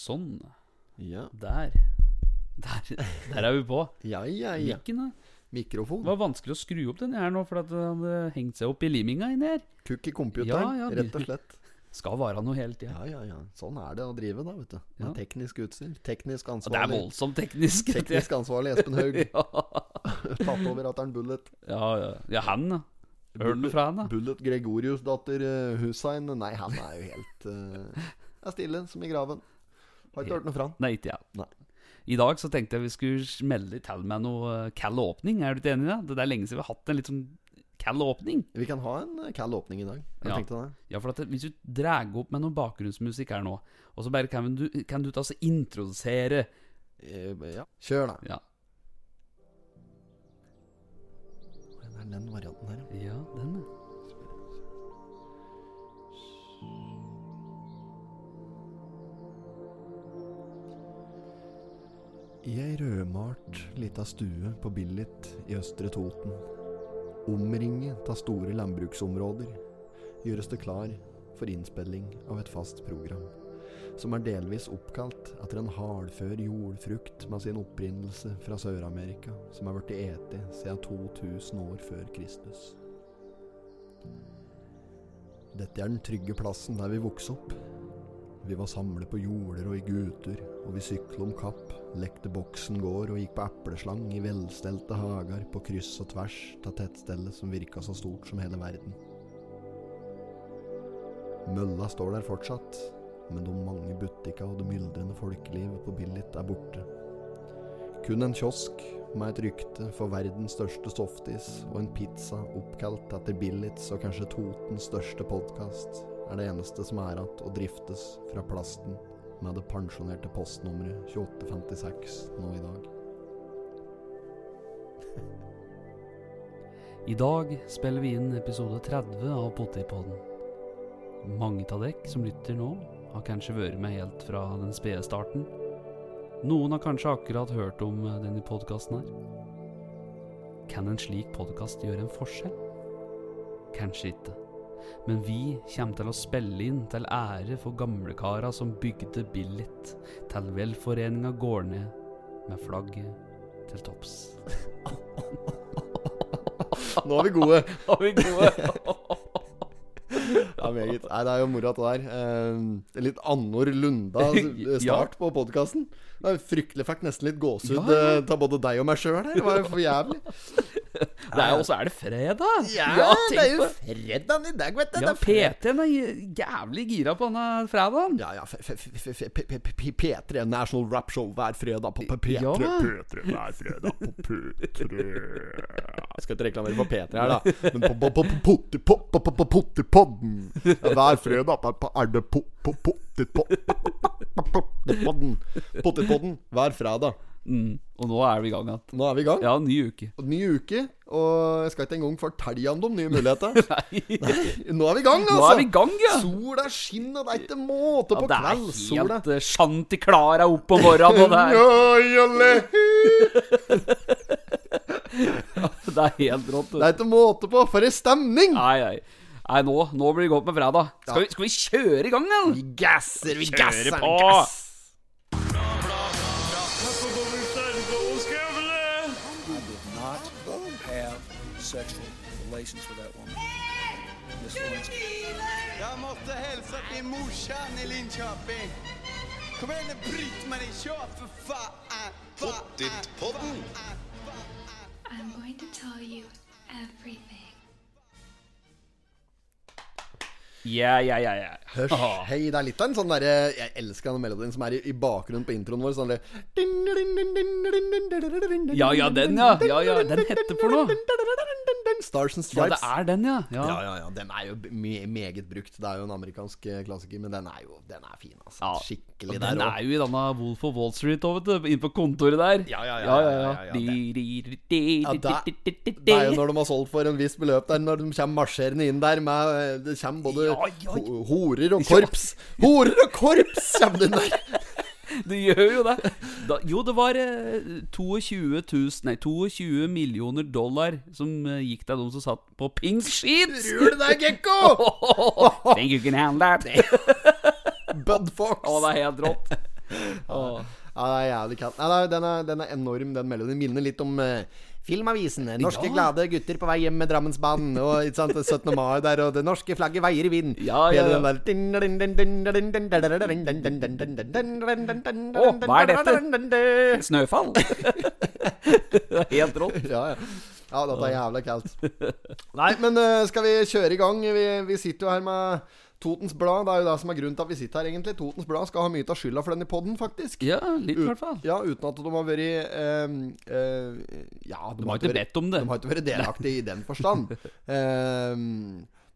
Sånn. Ja, Der. Der, der er vi på. ja, ja. ja. Mikken, da. Mikrofon. Det var vanskelig å skru opp den her nå, for at det hadde hengt seg opp i liminga inni her. Kukk i computeren, Ja, ja, rett og slett. Skal være noe hele tida. Ja, ja, ja. Sånn er det å drive, da, vet du. Med Ja. teknisk utstyr. Teknisk ansvarlig Det er voldsomt teknisk. Teknisk ansvarlig Espen Haug. Tatt over at han Bullet. ja, ja. ja, han, da. Hørte du fra han, da? Bullet Gregorius datter uh, Hussein. Nei, han er jo helt uh, Er stille som i graven. Har ikke hørt noe fra han. Nei, ikke jeg. Nei. I dag så tenkte jeg vi skulle melde til med noe eh, kald åpning. Er du ikke enig i det? Det er lenge siden vi har hatt en litt sånn kald åpning. Vi kan ha en eh, kald åpning i dag. Jeg Ja. tenkte det. Ja, for at Hvis du drar opp med noe bakgrunnsmusikk her nå, og så bare kan du, kan du ta så introdusere Eh, ja. Kjør, da. Ja, Det er den varianten her, ja. ja den, ja. I ei rødmalt lita stue på Billit i Østre Toten, omringet av store landbruksområder, gjøres det klar for innspilling av et fast program, som er delvis oppkalt etter en hardfør jordfrukt med sin opprinnelse fra Sør-Amerika, som er blitt ete siden 2000 år før Kristus. Dette er den trygge plassen der vi vokste opp. Vi var samlet på jorder og i guter, og vi sykla om kapp, lekte boksen gård og gikk på epleslang i velstelte hager på kryss og tvers av tettstedet som virka så stort som hele verden. Mølla står der fortsatt, men de mange butikka og det myldrende folkelivet på Billit er borte. Kun en kiosk med et rykte for verdens største softis og en pizza oppkalt etter Billits og kanskje Totens største podkast er det eneste som er igjen og driftes fra plasten med det pensjonerte postnummeret 2856 nå i dag. I dag spiller vi inn episode 30 av Pottipodden. Mange av dekk som lytter nå, har kanskje vært med helt fra den spede starten. Noen har kanskje akkurat hørt om eh, denne podkasten her. Kan en slik podkast gjøre en forskjell? Kanskje ikke. Men vi kommer til å spille inn til ære for gamlekara som bygde Billit, til velforeninga går ned med flagget til topps. Nå er vi gode! Har vi gode? Ja, meget. Nei, det er jo moro at det der. Eh, litt Annor Lunda start på podkasten. Det er fryktelig fikk nesten litt gåsehud Ja, ja. eh, av både deg og meg sjøl her. Det var jo for jævlig. Det er jo også er det fredag. Ja, det er jo fredagen i dag, vet du. Ja. PT-en er jævlig gira på denne fredagen. Ja, ja. f- f- f- f- P- P- P- P3 National Rap Show hver fredag på P- P3. Ja. P3 hver fredag på P3. Jeg skal ikke reklamere for P3 her, da. Men på- Ja, hver fredag er det po- po- Pottipodden. Pottipodden hver fredag. Mm. Og nå er vi i gang igjen. Nå er vi i gang. Ja, ny uke. Og Ny uke, og jeg skal ikke engang fortelle om de nye mulighetene. Nå er vi i gang, altså! Nå er vi i gang, ja! Sola skinner, det er ikke måte Ja, kveld. det er helt uh, sjanti klara opp om morgenen, og det er, Ja, det er helt rått. Det er ikke måte på, for en stemning! Nei, nei. Nei, nå, nå blir det godt med fredag. Skal, vi, skal vi kjøre i gang, da? Vi gasser, vi gasser, vi gass. Relations with that woman. Miss Jag måste hälsa till morsan i Linköping. Kom igen nu Britt-Marie, kör för fan! Pottitpodden! I'm going to tell you everything. Ja, ja, ja. yeah. Hørs, hei, det er litt av en sånn derre Jeg elsker den melodien som er i, i bakgrunnen på introen vår. Sånn der Ja, ja, den, ja. Ja, ja, den heter for noe. Stars and Stripes. Ja, det er den, ja. ja. Ja, ja, ja. Den er jo me meget brukt. Det er jo en amerikansk eh, klassiker, men den er jo Den er fin, altså. Ja. Skikkelig Og der den er jo i denne Wolf of Wall Street òg, vet du. Inne på kontoret der. Ja, ja, ja, det, er jo når de har solgt for en viss beløp der, når de kommer marsjerende inn der med eh, Det kommer både horer og korps. Horer og korps kommer inn der! Det gjør jo det. Da, jo, det var eh, 22 000 Nei, 22 millioner dollar som eh, gikk til de som satt på pink sheets. Rul deg, gekko? Think you can handle that? Bud Fox. Å, det er helt rått. Åh. Ja, det er jævlig kaldt. Nei, den, er, den er enorm, den melodien. Minner litt om uh, Filmavisen. Norske Ja. glade gutter på vei hjem med Drammensbanen. Og ikke sant, 17. mai der, og det norske flagget veier i vinden. Ja, ja, ja. Å, hva er dette? Snøfall. det er helt rått. Ja, ja. ja, dette er jævlig kaldt. Nei, men uh, skal vi kjøre i gang? Vi, vi sitter jo her med Totens Blad. Det er jo det som er grunnen til at vi sitter her, egentlig. Totens Blad skal ha mye av skylda for den i poden, faktisk. Ja, litt i hvert fall. Ja, uten at de har vært eh, eh, Ja, De har ikke bedt om det. De har ikke vært delaktige i den forstand. Eh,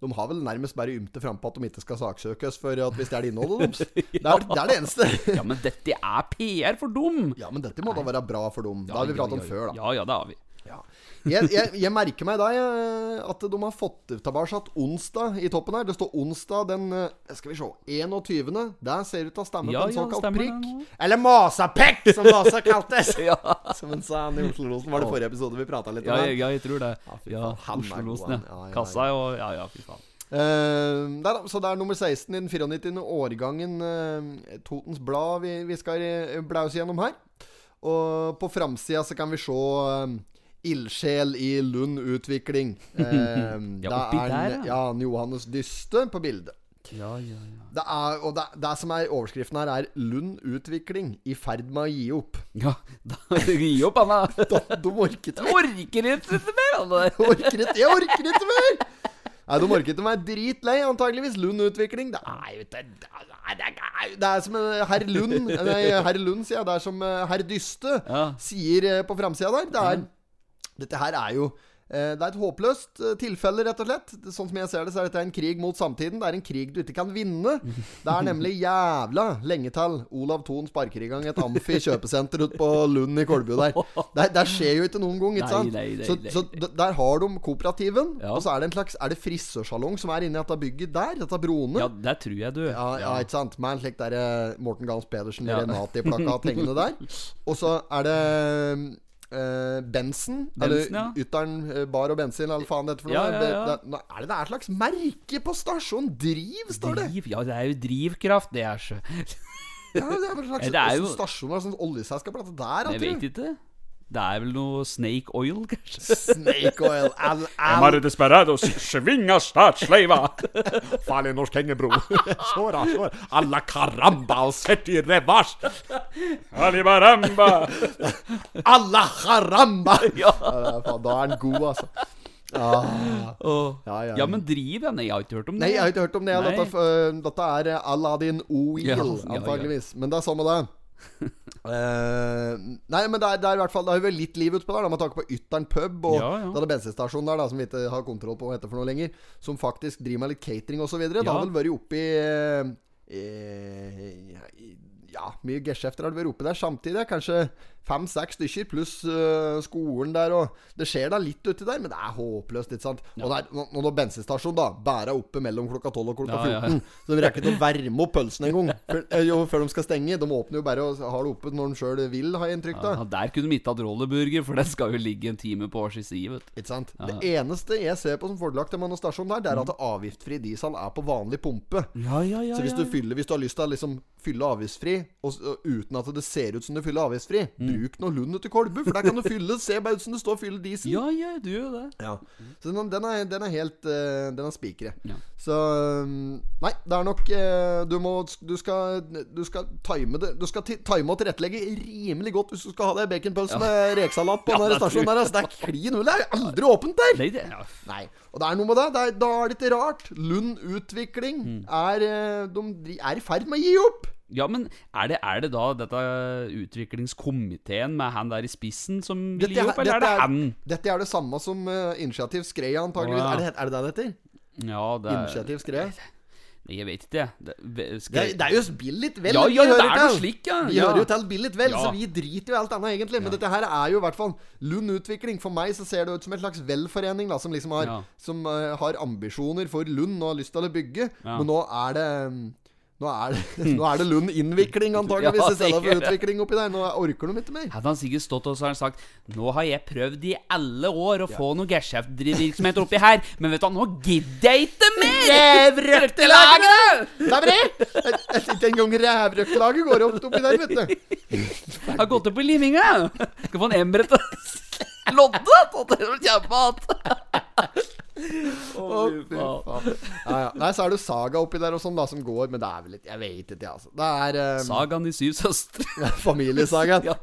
de har vel nærmest bare ymte frampå at de ikke skal saksøkes for at vi stjeler innholdet deres. Det, er- det er det eneste. Ja, men dette er PR for dum. Ja, men dette må da være bra for dem. Det har vi pratet om før, da. Ja, ja, det har vi. Ja. Jeg, jeg, jeg merker meg da jeg, at de har fått tilbake onsdag i toppen her. Det står onsdag den eh, Skal vi se 21. Der ser det ut til å stemme Ja, på en såkalt ja, prikk. nå. Eller masapekk, som også kaltes. Ja, Som hun sa i Oslo-losen. Var det forrige episode vi prata litt om? ja, jeg tror det. Ja, Oslo-losen, ja. Kassa og Ja, ja, fy faen. Uh, der, så det er nummer 16 i den 94. årgangen uh, Totens Blad vi, vi skal uh, blause gjennom her. Og på framsida så kan vi se eh, Ildsjel i Lund Utvikling. Eh, Ja, da er der, ja. Jan Johannes Dyste på bildet. Ja, ja, ja. Det er, og det, det som er overskriften her, er 'Lund Utvikling i ferd med å gi opp'. Ja, da Gi opp, Anna. De, orker orket Jeg orker ikke mer orker ikke, jeg orker ikke mer! Nei, de orker ikke være dritlei, antageligvis. Lund Utvikling. Det er, vet du, det er, det som eh, herr Lund Nei, herr Lund, sier jeg. Det er som eh, herr Dyste sier eh, på framsida der. Det er, dette her er jo eh, det er et håpløst eh, tilfelle, rett og slett. Sånn som jeg ser det, så er dette en krig mot samtiden. Det er en krig du ikke kan vinne. Det er nemlig jævla lenge til Olav Thon sparker i gang et Amfi kjøpesenter ute på Lund i Kolbu der. Det, der. skjer jo ikke noen gang, ikke sant? nei, nei, nei, så så, der har de kooperativen, Ja. og så er det en slags Er det frisørsalong som er inni dette bygget der? Dette broene? Ja, det tror jeg du. Ja, ja, ikke sant? Med en slik der eh, Morten Gams Pedersen Ja. Renati-plakat hengende der. Og så er det eh, bensen. eller Bensen, ja. Ytteren eh, bar og bensin, eller faen dette for noe. Ja, ja. Det, det, er det det er slags merke på stasjonen? Driv, står det. Driv, ja, det er jo drivkraft, det er så Ja, det er vel slags Det er jo- stasjon, sånn oljeselskap. Der, Jeg vet ikke. Det er vel noe Snake Oil, kanskje? Snake oil. Al, al, Amare desperados, svinga startsleiva! Farlig norsk hengebro. Kjåra, kjåra. Alla caramba og sett i revers. Alibaramba! Alla caramba! Ja. Ja, faen, da er han god, altså. Ah. Oh. Ja, ja. Ja, men driv, den. Jeg har ikke hørt om det. Nei, jeg har ikke hørt om det. Dette, øh, dette er eh, Aladdin Oil, Ja, ja, ja. antageligvis. Men det er samme det. Eh, nei, men det er, det er i hvert fall Det er jo litt liv utpå der, da, med tanke på Ytteren pub og Ja, ja. denne bensinstasjonen der, da, som vi ikke har kontroll på hva heter for noe lenger, som faktisk driver med litt catering osv. Det Ja. har vel vært oppi eh, Ja, mye geskjefter har det vært oppi der samtidig. Kanskje fem-seks stykker, pluss uh, skolen der, og Det skjer da litt uti der, men det er håpløst, ikke sant. Og der, er, nå når bensinstasjonen da bærer oppe mellom klokka 12 og klokka Ja, ja, ja. så de rekker ikke å varme opp pølsene engang før, eh, før de skal stenge. De åpner jo bare og har det oppe når de sjøl vil, har jeg inntrykk av. Ja, der kunne de ikke hatt rolleburger, for den skal jo ligge en time på hver sin side, vet du. Ikke sant? Ja. Det eneste jeg ser på som fordelaktig med denne stasjonen der, det er at avgiftfri diesel er på vanlig pumpe. Ja, ja, ja. Så hvis du, fyller, hvis du har lyst til å liksom fylle avgiftsfri, og, og uten at det ser ut som du fyller avgiftsfri, bruk noe Lund ute i Kolbu, for der kan du fylle. Se bare ut som det står 'fylle diesel'. Ja, ja, du gjør det. Ja. Så den, den, er, den er helt eh, Den er spikre. Ja. Så um, Nei, det er nok eh, Du må Du skal Du skal time det Du skal ti- time og tilrettelegge rimelig godt hvis du skal ha deg baconpølse med rekesalat på Ja, den stasjonen der. Altså. Det er klin hull. Det er aldri åpent der. Nei, det ja. Nei. Og det er noe med det. det er, da er det ikke rart. Lund Utvikling Mm. er, eh, de er i ferd med å gi opp. Ja, men er det, er det da dette utviklingskomiteen med han der i spissen som vil gi Dette opp, eller er det han? Dette er det samme som uh, Initiativ Skreia, antageligvis. Ja. er, det, er det det det heter? Ja, det er Initiativ? Nei, jeg vet ikke. Det, Det er, det er jo spill litt vel. Ja, ja, ja, det er noe slik, ja. Vi Ja. hører jo til bill litt vel, Ja. så vi driter jo i alt annet, egentlig. Men dette her er jo i hvert fall Lund Utvikling. For meg så ser det ut som en slags velforening, da, som liksom har, Ja. som, uh, har ambisjoner for Lund og har lyst til å bygge. Ja. Men nå er det mm, Nå er det, nå er det Lund innvikling, antakeligvis, Ja, istedenfor utvikling oppi der. Nå orker de ikke mer. Hadde han sikkert stått og så har han sagt Nå har jeg prøvd i alle år å få noe geskjeftvirksomhet oppi her, men vet du hva, nå gidder jeg ikke mer! Rævrøktelaget! Det er bra Ikke engang rævrøktelaget går opp oppi der, vet du. Har gått opp i liminga! Skal få en emre til Lodde! Så det er kjempehatt. Å, fy faen. Ja, ja. Nei, så er det Saga oppi der og sånn, da, som går, men det er vel litt Jeg vet ikke, jeg, altså. Det er um, Sagaen i syv søstre. familiesagaen. Ja.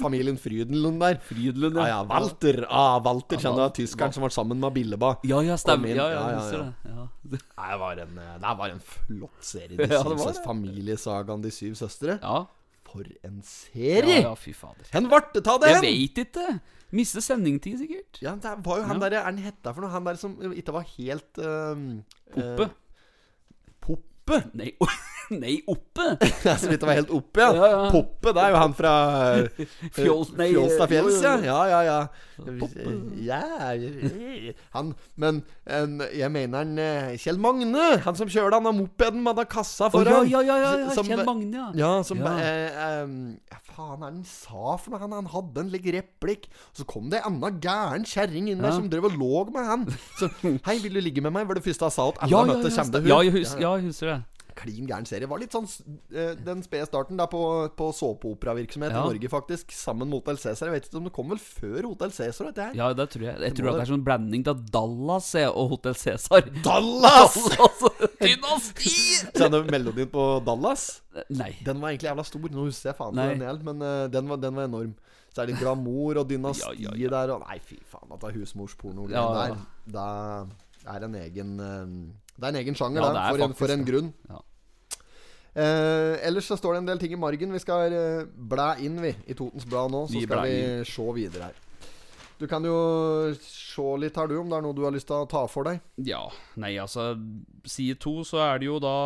Familien Frydenlund der. Frydenlund, Ja, ja. Walter. Ah, Walter kjenner du tyskeren som var sammen med Billeba. Ja, ja, Og stemmer. Ja, ja, ja, ja, ja. det. Var en, eh, det var en flott serie. De Ja, syv det var søs- Familiesagaen De syv søstre. ja. For en serie! ja, fy fader. Hvor ble det av Jeg den? veit ikke. Miste sendingtid, sikkert. Ja, det var jo han Ja. derre Er han hetta for noe? Han der som ikke var helt uh, Poppe. eh, Poppe? Nei, nei, oppe! Så vidt det var helt oppe, ja. Ja, ja. Poppe, det er jo han fra Fjolstafjells, Fjols- nei, Fjolstadfjells, ja. Ja, ja, ja. ja. Han Men en, jeg mener han eh, Kjell Magne. Han som kjører den av mopeden med den kassa foran. Oh, ja, ja, ja, ja, Kjell Magne, ja. Ja, som Ja. eh, eh, Faen, er han sa for noe? Han, han hadde en like replikk. Så kom det ei anna gæren kjerring inn der som drev og lå med han. Så Hei, vil du ligge med meg? var det første jeg sa at alle Ja, møtte. ja, Kjem hun? jeg ja, jeg husker det. Klin gæren serie. Var litt sånn eh, Den spede starten der på, på såpeoperavirksomhet Ja. i Norge, faktisk. Sammen med Hotell Cæsar. Jeg vet ikke om det kom vel før Hotell Cæsar, dette her. Ja, det tror jeg. Jeg tror det, at det er sånn blanding av Dallas og Hotell Cæsar. Dallas! Dallas! Dynasti! Kjenner du melodien på Dallas? Nei. Den var egentlig jævla stor. Nå husker jeg faen ikke den helt, men eh, den, var, den var enorm. Så er det glamour og dynasti Ja, ja, ja. der og Nei, fy faen, at det er husmorsporno Ja, der. Det er en egen eh, Det er en egen sjanger Ja, der, er for, en, for en grunn. Ja. Eh, ellers så står det en del ting i margen. Vi skal eh, blæ inn, vi, i Totens Blad nå. Så Vi skal vi se videre her. Du kan jo se litt her, du, om det er noe du har lyst til å ta for deg. Ja, nei, altså Side to så er det jo da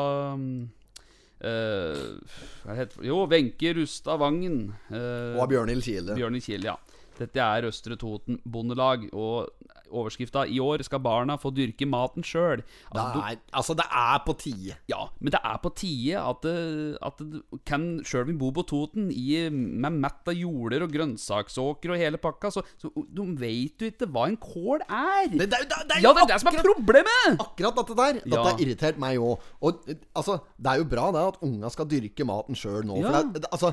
det? Jo, Wenche Rustad Vangen. Uh, Og Bjørnhild Kile. Bjørne Kiel, ja. Dette er Østre Toten Bondelag, og overskrifta 'I år skal barna få dyrke maten sjøl'. Altså, altså, det er på tide. ja, men det er på tide at, det, at det kan sjøl vi bor på Toten, i, med mett av jorder og grønnsaksåker og hele pakka, så, så de vet jo ikke hva en kål er. Det, det, er jo- det, er ja, det er det som er problemet! Akkurat dette der Dette Ja. har irritert meg òg. Og eh, altså, det er jo bra det at unga skal dyrke maten sjøl nå. For Ja. det, det, altså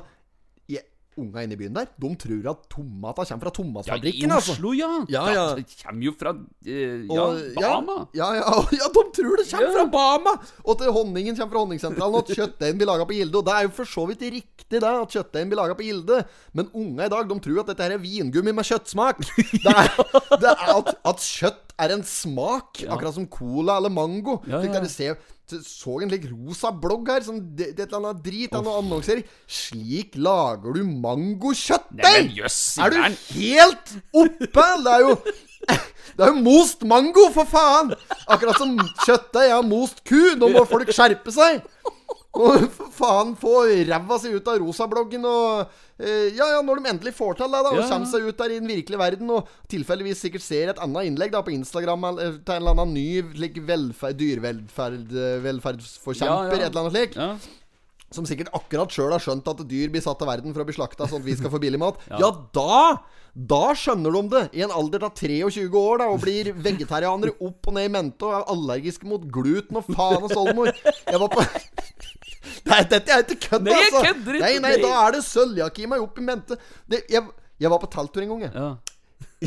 Unga inne i byen der, de tror at tomata kommer fra Ja, I tomatfabrikken. altså. Oslo, ja. Ja, ja. Det kommer jo fra eh, ja, Og- Bama. Ja, ja, ja, de tror det kommer fra Bama! Og til honningen kommer fra Honningsentralen, og at kjøttdeigen blir laga på Gilde. Og det er jo for så vidt riktig, det, at kjøttdeigen blir laga på Gilde. Men unga i dag, de tror at dette her er vingummi med kjøttsmak. Det er, det er at, at kjøtt er en smak, akkurat som cola eller mango. Ja, ja. Så en litt rosa blogg her, som det, det er et eller annet drit av noen annonser. Slik lager du mangokjøttdeig! Yes, Er du helt oppe? Det er jo Det er jo most mango, for faen! Akkurat som kjøttdeig er most ku. Nå må folk skjerpe seg. Og for faen få ræva si ut av rosabloggen og eh, Ja, ja, når de endelig får til det, da, og Ja. kommer seg ut der i den virkelige verden, og tilfeldigvis sikkert ser et annet innlegg da på Instagram eller til en eller annen ny like, velferd, dyrevelferd eh, Ja, ja. et eller annet slikt. Ja. Som sikkert akkurat sjøl har skjønt at dyr blir satt til verden for å bli slakta, sånn at vi skal få billig mat. ja. da da skjønner de det, i en alder av 23 år, da, og blir vegetarianere opp og ned i mente og er allergiske mot gluten og faen og oldemor. Jeg var på Nei, dette er ikke kødd, Nei, altså! kødder. Nei, nei, da er det sølvjakke i meg opp i mente. Det, jeg, jeg var på telttur en gang, jeg. Ja.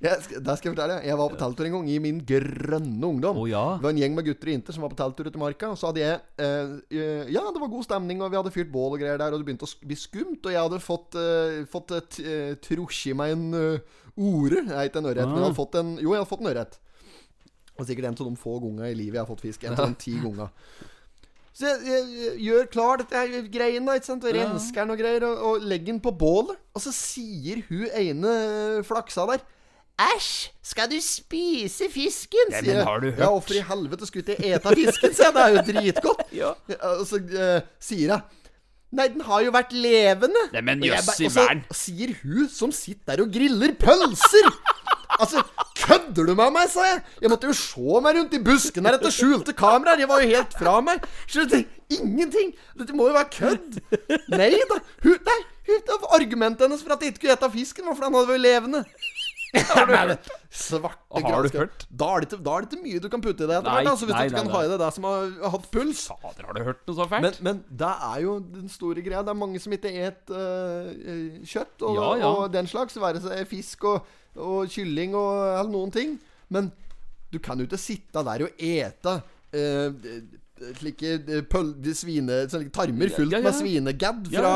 jeg der skal jeg fortelle. Jeg var på telttur en gang i min grønne ungdom. Å, ja. Det var en gjeng med gutter og jenter som var på telttur ute i marka. Og så hadde jeg eh, eh, Ja, det var god stemning, og vi hadde fyrt bål og greier der, og det begynte å bli skumt. Og jeg hadde fått, uh, fått trosje i meg en uh, ore. Nei, ikke en ørret, men jeg hadde fått en Jo, jeg hadde fått en ørret. Og sikkert en av de få gangene i livet jeg har fått fisk. En av de ti ganger. Så jeg, jeg, jeg gjør klar dette her greiene, ikke sant? Og rensker den og greier, og, og legger den på bålet. Og så sier hun ene flaksa der Æsj, skal du spise fisken? Sier men jeg. har du hørt? Ja, hvorfor i helvete skulle ikke jeg ete fisken, sier jeg. Det er jo dritgodt. Ja. Og så uh, sier jeg Nei, den har jo vært levende. Nei, men Og jøss i verden. og så sier hun som sitter der og griller pølser Altså, kødder du med meg, sa jeg? Jeg måtte jo se meg rundt i busken her etter skjulte kameraer. Jeg var jo helt fra meg. Skjønte ingenting. Dette må jo være kødd. Nei da. Hun, nei, hun, argumentet hennes for at jeg ikke kunne spise fisken, var fordi han hadde vært levende. Svarte Har du hørt? Da er, det ikke, da er det ikke mye du kan putte i det. etter hvert, Altså, hvis nei, du ikke kan nei, ha i det der som har, har hatt puls. Fader, har du hørt noe så fælt? Men, men det er jo den store greia. Det er mange som ikke et øh, kjøtt og, Ja, ja. og den slags. Være seg fisk og, og kylling og eller noen ting. Men du kan jo ikke sitte der og ete øh, slike øh, pøl, de svine, slike tarmer fullt Ja, ja, ja. med svinegadd Ja. fra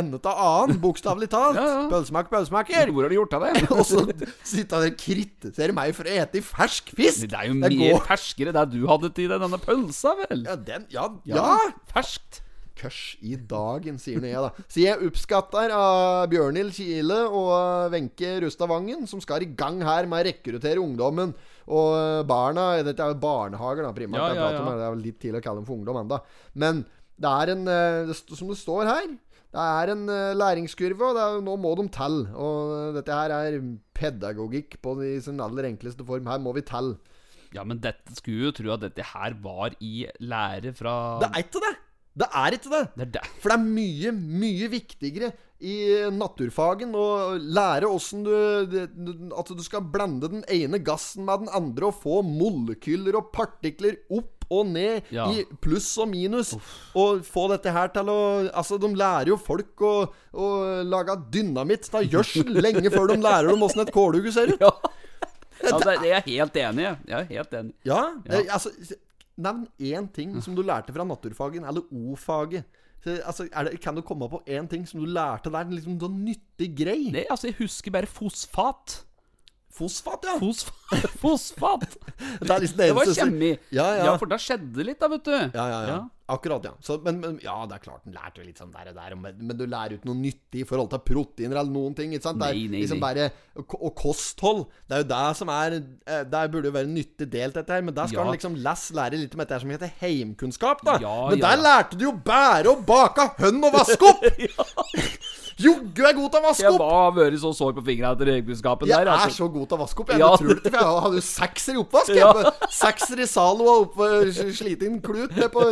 ende til annen, bokstavelig talt. Pølsmak, pølsmaker. Hvor har du gjort av det? og så sitter han og kritiserer meg for å ete i fersk fisk. Det er jo Det mer går- ferskere det du hadde til denne pølsa, vel? Ja, den, ja, ja. Ferskt. Kørs i dagen, sier nå jeg, da. Så jeg oppskatter av Bjørnhild Kile og Wenche Rustad Vangen, som skal i gang her med å rekruttere ungdommen. Og barna Dette er jo barnehager, da, primært. Ja, ja, ja. Det er vel litt tidlig å kalle dem for ungdom ennå. Men det er en eh, det Som det står her det er en eh, læringskurve, og det er, nå må de telle. Og dette her er pedagogikk på de sin aller enkleste form. Her må vi telle. Ja, men dette skulle jo tro at dette her var i lære fra Det er ikke det! Det er ikke det! Det er det. For det er mye, mye viktigere i naturfagen å lære åssen du At du skal blande den ene gassen med den andre og få molekyler og partikler opp og ned Ja. i pluss og minus. Og få dette her til å Altså, de lærer jo folk å, å lage dynamitt av gjødsel lenge før de lærer dem åssen et kålhugge ser ut. Ja. Ja, det, det er jeg helt enig. Jeg er helt enig. Ja, Ja. eh, altså Nevn én ting som du lærte fra naturfagen, eller O-faget. Så, Altså, er det, kan du komme på én ting som du lærte der? Liksom sånn nyttig grei? Det, altså, jeg husker bare fosfat. Fosfat, ja. Fosfat. fosfat. Det, liksom det, Det var kjemi. Ja, ja. Ja, for da skjedde det litt, da, vet du. Ja, ja, ja. Ja. Akkurat, ja. Så, men, men ja, det er klart, den lærte jo litt sånn der og der, men, men du lærer jo ikke noe nyttig i forhold til proteiner eller noen ting. Ikke sant? Er Nei, nei, liksom bare Og og kosthold. Det er jo det som er eh, Der burde jo være en nyttig del til dette her, men der skal Ja. en liksom less lære litt om dette som heter heimkunnskap, da. Ja, men ja, der lærte du jo bære og bake hønn og vaske opp! Joggu er god til å vaske Jeg har vært så sår på fingra etter Jeg der. er Altså. så god til å vaske opp. Jeg Ja. Du tror det ikke, for jeg hadde jo sekser i oppvask. Ja. Sekser i Zalo og oppe inn klut nede på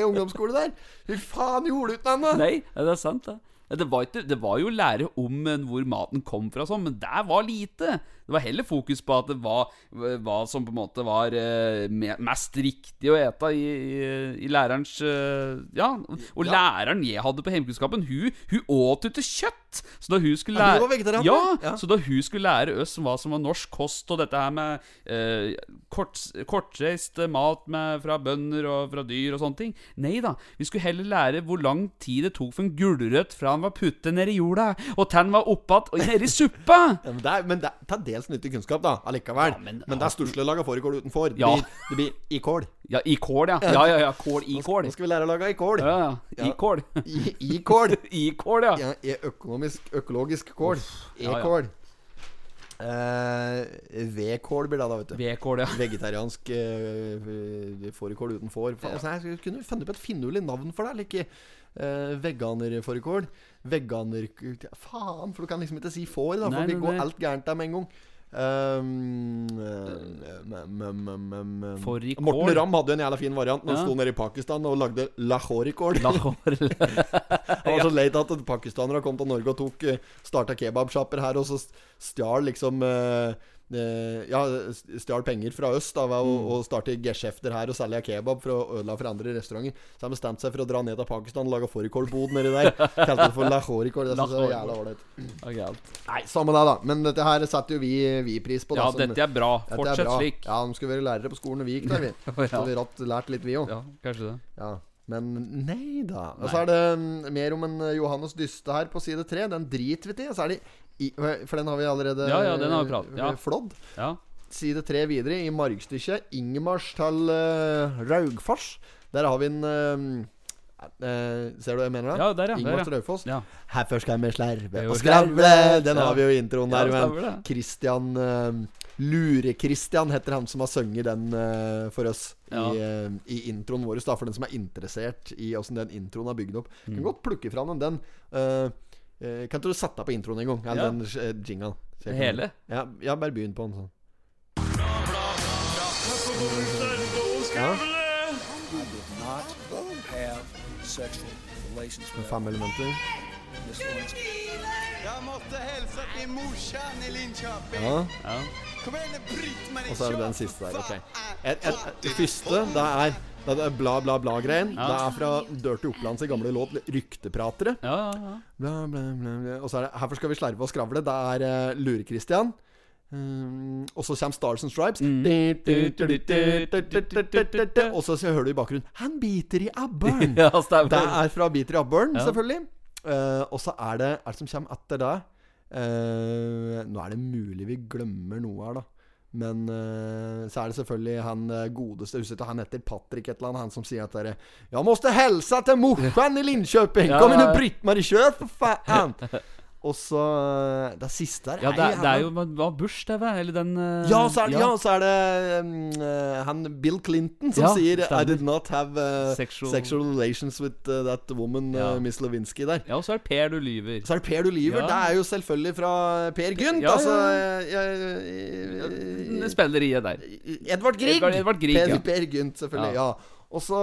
Skred ungdomsskole der. Fy faen, gjorde du ikke henne? Nei, det er sant, det. Det var, ikke, det var jo lære om eh, hvor maten kom fra, sånn, men der var lite. Det var heller fokus på at det var hva som på en måte var eh, mest riktig å ete i, i, i lærerens eh, Ja. Og læreren jeg hadde på hjemkunnskapen, hun, hun åt jo ikke kjøtt! Så da hun skulle Ja, lære var ja, ja. så da hun skulle lære oss hva som var norsk kost, og dette her med eh, kort, kortreist mat med, fra bønder og fra dyr og sånne ting Nei da, vi skulle heller lære hvor lang tid det tok for en gulrøtt fra den var puttet ned i jorda, og til den var oppatt og nedi suppa! Ja, men det er, men det ta det dels nyttig kunnskap, da, allikevel. Ja, men- men, det er stusslig å lage fårikål utenfor. Det, Ja. blir, det blir i kål. Ja, i kål, ja. Ja, ja, ja. Kål i kål. Nå skal vi lære å lage i kål. Ja, ja. I-kål I, i kål. I kål, ja. Ja, i økonomisk, økologisk kål. E-kål. Eh, V-kål blir det, da, vet du. Vedkål, ja. Vegetariansk uh, fårikål uten får. Altså, jeg kunne funnet på et finurlig navn for det. Ikke uh, veganerfårikål. Veganer... Faen, for du kan liksom ikke si får, da. For Nei, det går nei. alt gærent der med en gang. Um, eh. Morten Ramm hadde jo en jævla fin variant når han sto nede i Pakistan og lagde lahorikål. Han var så leit at pakistanere kom til Norge og tok uh, starta kebabsjapper her, og så stjal liksom eh, eh, Ja, stjal penger fra øst da ved å, Mm. å starte geskjefter her og selge kebab for å ødelegge for andre restauranter. Så de bestemte seg for å dra ned til Pakistan og lage fårikålbod nedi der. Kalte det for lahorikål. Det syns jeg var jævla ålreit. Nei, samme det, da. Men dette her setter jo vi, vi pris på. Da, Ja, som- dette er bra. er Fortsett slik. Ja, de skulle være lærere på skolen og vi gikk der, vi. Så vi ratt, lært litt, vi òg. Ja, kanskje det. Ja, men nei da. Og så er det mm, mer om en eh, Johannes Dyste her på side tre. Den driter vi til. Så er det i, For den har vi allerede Ja, ja, den har vi pratet, ja. flådd. Ja. Side tre videre, i margstykket. Ingemars til uh, Raugfors. Der har vi en eh, eh, Ser du hva jeg mener? da? Ja, der, ja. Ingvar Straufoss. ja. Herfor skal vi slerve og skravle. Den har vi jo i introen der. Ja, men. Christian uh, Lure-Christian heter han som har sunget den uh, for oss Ja. i, uh, i introen vår. Da, for den som er interessert i åssen den introen er bygd opp. Mm. Kan godt plukke fra den. den eh, eh, kan ikke du sette deg på introen en gang? Ja. den uh, jinglen. Hele? Ja, ja, bare begynn på den sånn. Ja, I did not have sexual relations with that fem elementer. Morsan i Linköping. Ja. Kom og så er det den siste der. Ok. et, Et, et, det første, det er det er bla, bla, bla-greien. Ja. Det er fra Dirty Opplands gamle låt 'Ryktepratere'. Ja, ja, ja. Bla, bla, bla, bla. Og så er det 'Herfor skal vi slerve og skravle'. Det er uh, Lure-Christian. Um, og så kommer Stars and Stripes. Og så hører du i bakgrunnen 'Han biter i abboren'. Ja. Det er fra Biter i abboren, Ja. selvfølgelig. Uh, og så er det Er det som kommer etter det? Uh, nå er det mulig vi glemmer noe her, da. Men uh, så er det selvfølgelig han eh, godeste huset Han heter Patrick et eller annet, han som sier at dere 'Jeg måtte hilse til morsan i Linköping! Kom inn og bryt meg i kjør, for faen!' Og så eh, Det siste her Ja, det, er- det er jo var Bush-TV, eller den uh, ja, så er, ja. så er det um, han Bill Clinton som Ja, sier 'I did not have uh, Sexual- sexual, relations with uh, that woman, Ja. Miss Lewinsky', der. Ja, og så er det Per du lyver. Så er det Per du lyver. Ja. Det er jo selvfølgelig fra Per Gynt. Ja, altså ja, Spilleriet der. Edvard Grieg. Edvard- Edvard Grieg, per, ja. per Gynt, selvfølgelig. Ja. Og så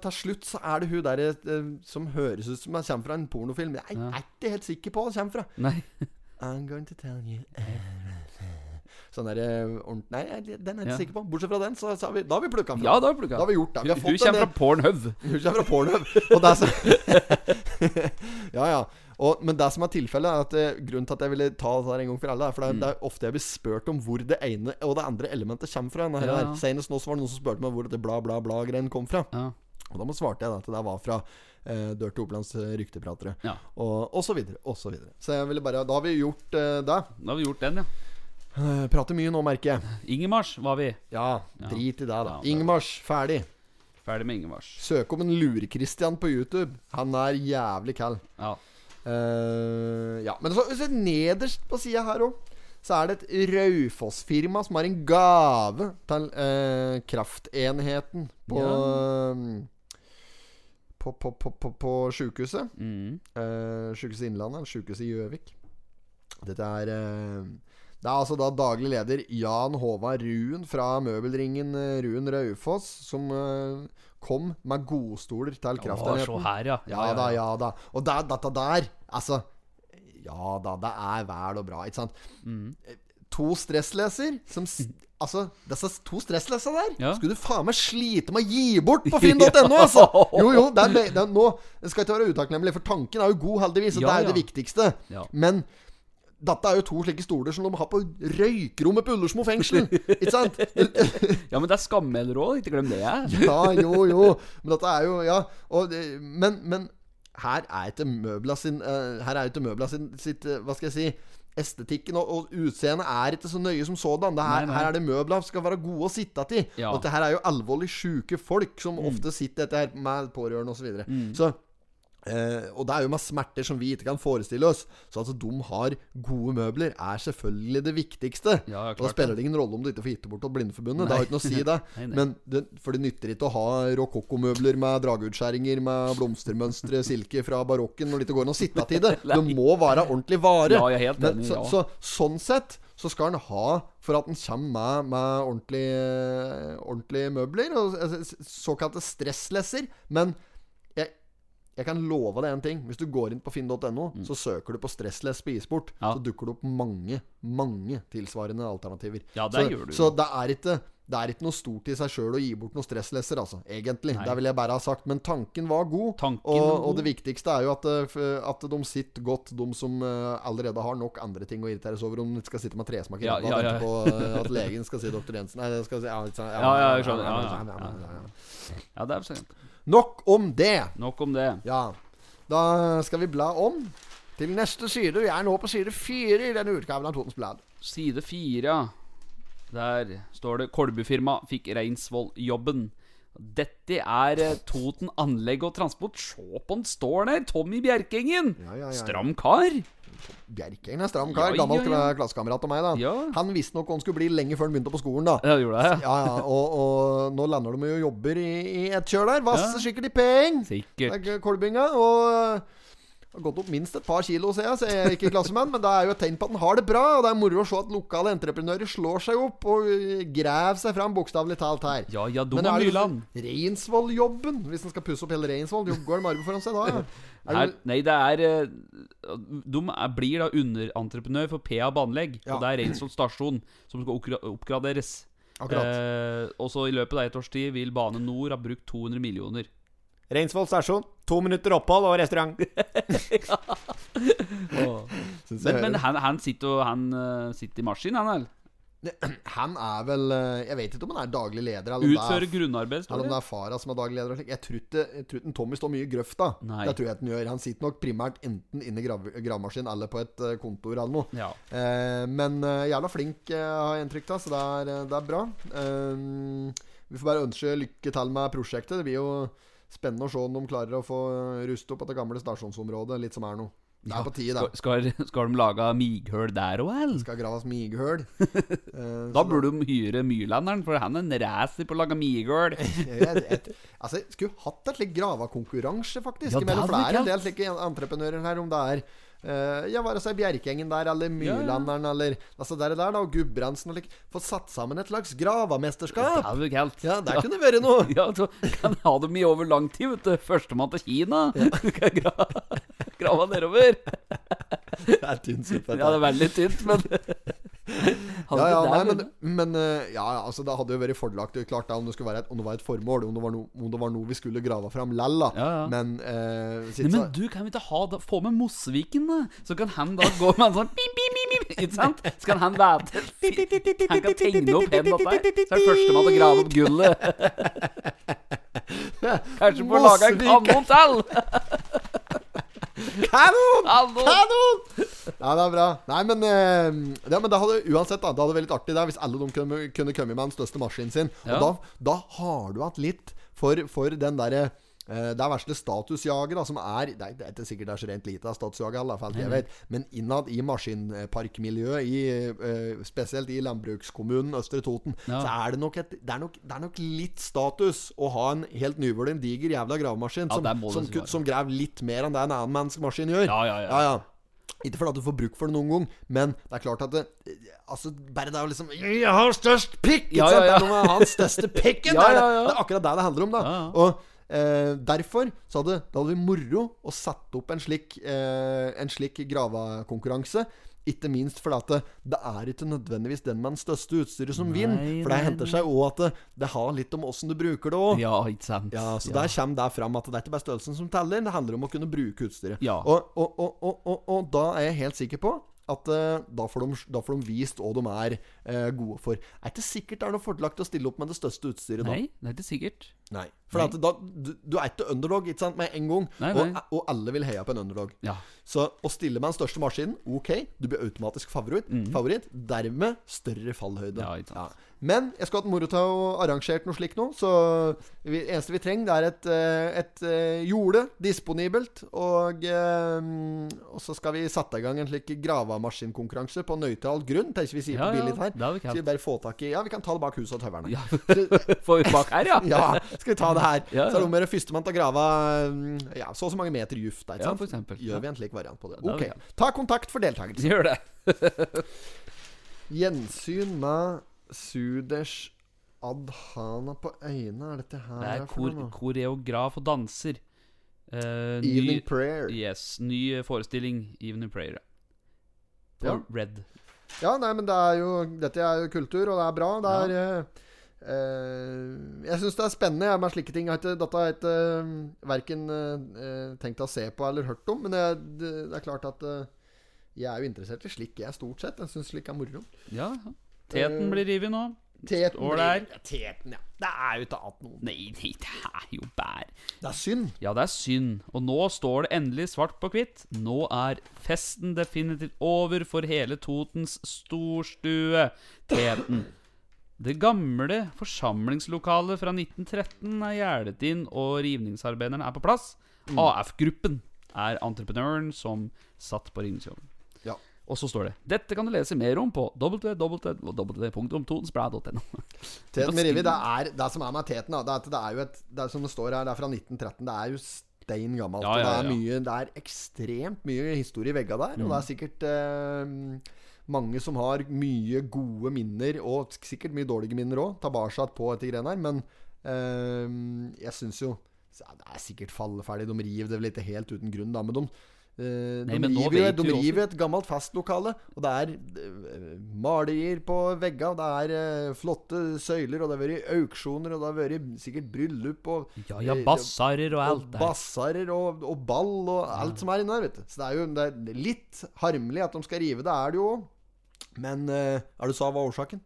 til slutt så er det hun der eh, som høres ut som hun kommer fra en pornofilm. Jeg Ja. er ikke helt sikker på hva hun kommer fra. Nei. I'm going to tell you Sånn der eh, ordent- Nei, jeg- den er jeg ikke Ja. sikker på. Bortsett fra den, så, så har vi, da har vi plukka den fra. Ja, da har vi plukka. Da har vi gjort det. Vi har Du fått kommer en fra Pornhub. Hun kommer fra Pornhub. Og det er så Ja, ja. Og, men det som er tilfellet, er at eh, grunnen til at jeg ville ta det her en gang for alle, er for det, er- det er ofte jeg blir spurt om hvor det ene og det andre elementet kommer fra. Ja, ja. Senest nå så var det noen som spurte meg hvor det bla, bla, bla-greien kom fra. Ja. Og da svarte jeg da at det var fra eh, Dør til Opplands eh, ryktepratere. Ja. Og, og så videre, og så videre. Så jeg ville bare Da har vi gjort eh, det. Da har vi gjort den, ja. Eh, prater mye nå, merker jeg. Ingemars var vi. Ja, Ja. drit i det, da. Ingemars, ferdig. Ferdig med Ingemars. Søk om en Lure-Christian på YouTube. Han er jævlig kald. Ja. Eh, ja, men så, så nederst på sida her òg, så er det et Raufoss-firma som har en gave til uh, kraftenheten på eh, På, på, på, på, på sjukehuset. Mm. Uh, Sjukehuset Innlandet, eller Sjukehuset i Gjøvik. Dette er eh, Det er altså da daglig leder Jan Håvard Ruen fra møbelringen eh, Ruen Raufoss som eh, kom med godstoler til Å, se her, ja. Ja da, ja da. Og det, dette der, altså Ja da, det er vel og bra, ikke sant? Mm. To stressleser som Altså, disse to stressleser der Ja. skulle du faen meg slite med å gi bort på finn.no, altså! Jo, jo, det er, det er nå Jeg ikke være utakknemlig, for tanken er jo god, heldigvis, og Ja, det er jo det viktigste. Men dette er jo to slike stoler som de har på røykerommet på Ullersmo fengsel. Ikke sant? Ja, men det er skammelder òg, ikke glem det. jeg. Ja, jo, jo. Men dette er jo Ja. Og, men, men her er ikke møbla sin eh, Her er ikke møbla sin sitt eh, Hva skal jeg si Estetikken og, og utseendet er ikke så nøye som sådan. Det her, her er det møbla som skal være gode å sitte til. Ja. Og dette her er jo alvorlig sjuke folk som ofte sitter dette her med pårørende osv. Så, videre. så Eh, og det er jo med smerter som vi ikke kan forestille oss. Så at de har gode møbler, er selvfølgelig det viktigste. Ja, og da spiller det ingen rolle om du ikke får gitt bort til Blindeforbundet. Det har ikke noe å si, det. Nei, nei. Men det, For det nytter ikke å ha rokokkomøbler med drageutskjæringer med blomstermønstre, silke fra barokken, når det ikke går an å sitte til det. Det må være ordentlig vare. Ja, jeg er helt Men, så, så, sånn sett så skal han ha for at han kommer med, med ordentlige, ordentlige møbler, og altså, såkalte stresslesser. Men jeg kan love deg en ting. Hvis du går inn på finn.no, så søker du på stressless spisebort, Mm. Ja. så dukker det opp mange, mange tilsvarende alternativer. Ja, det så, gjør du. Så det er ikke det er ikke noe stort i seg sjøl å gi bort noen stresslesser, altså. Egentlig. Nei. Det vil jeg bare ha sagt. Men tanken var god. Tanken og, var og det viktigste er jo at, eh, at de sitter godt, de som eh, allerede har nok andre ting å irritere seg over. Om de skal sitte med tresmak i Ja, ræva ja, ja. på eh, at legen skal si doktor Jensen Nei, det skal si ja, Ja, ja, jeg skjønner. Ja, ja, ja. Ja, er sant. Nok om det. Nok om det. Ja. Da skal vi bla om til neste side. Vi er nå på side fire i denne utgaven av Totens Blad. Side fire, ja. Der står det 'Kolbufirma fikk Reinsvoll-jobben'. Dette er eh, Toten anlegg og transport. Se på han står der! Tommy Bjerkengen! Ja, ja, ja, ja. Stram kar. Bjerkeng er stram kar. Ja, Gammel ja, ja. klassekamerat av meg, da. Ja. Han visste nok han skulle bli lenge før han begynte på skolen, da. Ja, gjorde det? Ja, ja, og, og nå lander de jo jobber i, i et kjør der. Vasser Ja. sikkert i peng. Sikkert. Er Kolbinga. Og har gått opp minst et par kilo, ser jeg, så jeg er ikke klassemann. Men det er jo et tegn på at han har det bra. Og det er moro å se at lokale entreprenører slår seg opp og øh, graver seg fram, bokstavelig talt, her. Ja, ja, Men Dom og er det Reinsvolljobben, hvis en skal pusse opp hele Reinsvoll, går det med foran seg da? Ja. Det Her, nei, det er eh, De er, blir da underentreprenør for PA Banelegg. Ja. Og det er Reinsvoll stasjon som skal oppgraderes. akkurat. Eh, og så i løpet av et års tid vil Bane Nor ha brukt 200 millioner. Reinsvoll stasjon. To minutter opphold og restaurant. ja. oh. Men, men han, han sitter Han eh, sitter i maskin, han vel? Han er vel øh, Jeg vet ikke om han er daglig leder, eller Utfører er grunnarbeid, Eller om det det. er fara som er daglig leder. Jeg tror ikke jeg tror ikke Tommy står mye i grøfta. Nei. Det tror jeg den han gjør. Han sitter nok primært enten inne i grav gravemaskin eller på et eh, kontor eller noe. Ja. Eh, men eh, jævla flink, eh, har jeg inntrykk av, så det er, eh, det er bra. Eh, vi får bare ønske lykke til med prosjektet. Det blir jo spennende å se om de klarer å få ruste opp det gamle stasjonsområdet litt som er noe. Det er på tide, det. skal, skal de lage mighøl der òg, eller? Skal graves mighøl. uh, Da burde de hyre Myrlanderen, for han er en racer på å lage mighøl. altså, skulle hatt et slikt gravekonkurranse, faktisk. Ja, mellom, for det er en del slike entreprenører her, om det er eh, ja, være seg Bjerkegjengen der, eller Myrlanderen, eller altså der og der, da, og Gudbrandsen og lik. Få satt sammen et slags Det er jo kaldt. Ja, der kunne det vært noe. Ja, så kan ha dem i over lang tid, vet du. Førstemann til Kina. Du kan gra grave nedover. Det er tynn suppe. Ja, det er veldig tynt, men Ja, ja, nei, men, men eh, ja, altså Det hadde jo vært fordelaktig klart da om det, skulle være et, om det var et formål, om det var, no, om det var noe vi skulle grave fram lell. Ja, ja. Men, eh, Nei, men du, kan vi ikke ha da, få med Mosseviken, da? Så kan han da gå med en sånn bim, bim, bim, Ikke sant? Så kan han være Han kan tegne opp hendene der. Så er det førstemann til å grave opp gullet. Kanskje få laga en kanon til! Kanon! Kanon! Ja, det er bra. Nei, men, eh, ja, men det hadde uansett da Det hadde vært litt artig der hvis alle de kunne, kunne komme med den største maskinen sin. Ja. Og da, da har du hatt litt for, for den derre det er verste statusjaget, da, som er Det er, er ikke sikkert det er så rent lite av statusjaget, i fall, jeg vet, men innad i maskinparkmiljøet, i, eh, spesielt i landbrukskommunen Østre Toten, Ja. så er det nok et det er nok, det er nok litt status å ha en helt nyvunnet, diger jævla gravemaskin Ja, som, det som, som graver litt mer enn det en annen menneskemaskin gjør. Ja, ja, ja. ja, ja. Ikke fordi du får bruk for det noen gang, men det er klart at det, Altså, bare det å liksom Jeg har størst pikk! Ikke Ja, ja, ja. Det er noe med å ha den største pikken! Ja, det, er, ja, ja. det er akkurat det det handler om, da. Ja, ja. Og eh, derfor så hadde det hadde vi moro å sette opp en slik eh, En slik gravekonkurranse. Ikke minst fordi at det, det er ikke nødvendigvis den med den største utstyret som vinner. For det henter seg òg at det, det har litt om åssen du bruker det òg. Ja, ikke sant. Ja, så der kommer det fram at det er ikke bare størrelsen som teller, det handler om å kunne bruke utstyret. Ja. Og, og, og, og da er jeg helt sikker på at uh, da, får de, da får de vist hva de er uh, gode for. Er ikke sikkert det er noe fordelaktig å stille opp med det største utstyret da. Nei, det er ikke sikkert. Nei. For at da, du, du er ikke underdog ikke sant, med en gang, Nei, og, nei. og alle vil heie på en underdog. Ja. Så å stille med den største maskinen, ok, du blir automatisk favoritt. favoritt dermed større fallhøyde. Ja, ikke sant. Men jeg skulle hatt moro til å arrangert noe slikt nå. Så det eneste vi trenger, det er et, et, et eh, jorde disponibelt. Og, eh, og så skal vi sette i gang en slik gravemaskinkonkurranse på nøytral grunn. Tenker vi sier Ja, på ja, billig her. Ja, har vi bare få tak i Ja, vi kan ta det bak huset og tøverne. Ja. Får vi bak her, ja? Ja, skal vi ta det her? Ja, Så er det ja. om å gjøre førstemann til å grave mm, Ja, så og så mange meter juft der. Ja, for eksempel. Gjør Ja. vi en slik variant på det. Ok. Ta kontakt for deltakelse. Gjør det. Gjensyn med Suders Adhana på øynene. Er dette her Det er kor koreograf og danser. Eh, Evening ny, Prayer. Yes, ny forestilling. Evening Prayer. På Ja. Red. Ja, nei, men det er jo Dette er jo kultur, og det er bra. Det er ja. Uh, Jeg syns det er spennende jeg, med slike ting. Jeg dette har jeg ikke uh, verken uh, tenkt å se på eller hørt om. Men det, det, det er klart at jeg er jo interessert i slik jeg stort sett. Jeg syns slik er moro. Ja. Teten blir revet nå. Teten Står der. Teten, ja. Det er jo ikke annet noe. Nei, nei, det er jo bær. Det er synd. Ja, det er synd. Og nå står det endelig svart på hvitt. Nå er festen definitivt over for hele Totens storstue. Teten. Det gamle forsamlingslokalet fra 1913 er gjerdet inn, og rivningsarbeiderne er på plass. AF-gruppen er entreprenøren som satt på rivningsjobben. Og så står det Dette kan du lese mer om på www.totensblad.no. Teten med Rivi, det er det som er med teten. Da, det, er, at det er jo et Det er som det står her, det er fra 1913. Det er jo stein gammelt. Ja, ja, ja, det, er mye, det er ekstremt mye historie i vegga der. Og det Mm. er sikkert eh, mange som har mye gode minner, og sikkert mye dårlige minner òg, tilbake på dette greiene her. Men eh, jeg syns jo så Det er sikkert falleferdig. De river det vel ikke helt uten grunn, da. Men de eh, Nei, de men nå jo de vi river et gammelt festlokale, og det er eh, malerier på veggene. det er eh, flotte søyler, og det har vært auksjoner, og det har vært sikkert bryllup og Ja, ja, bassarer og alt der. bassarer og, og ball og alt som er inne der, vet du. Så det er jo det er litt harmelig at de skal rive. Det er det jo. Men er du sa hva årsaken?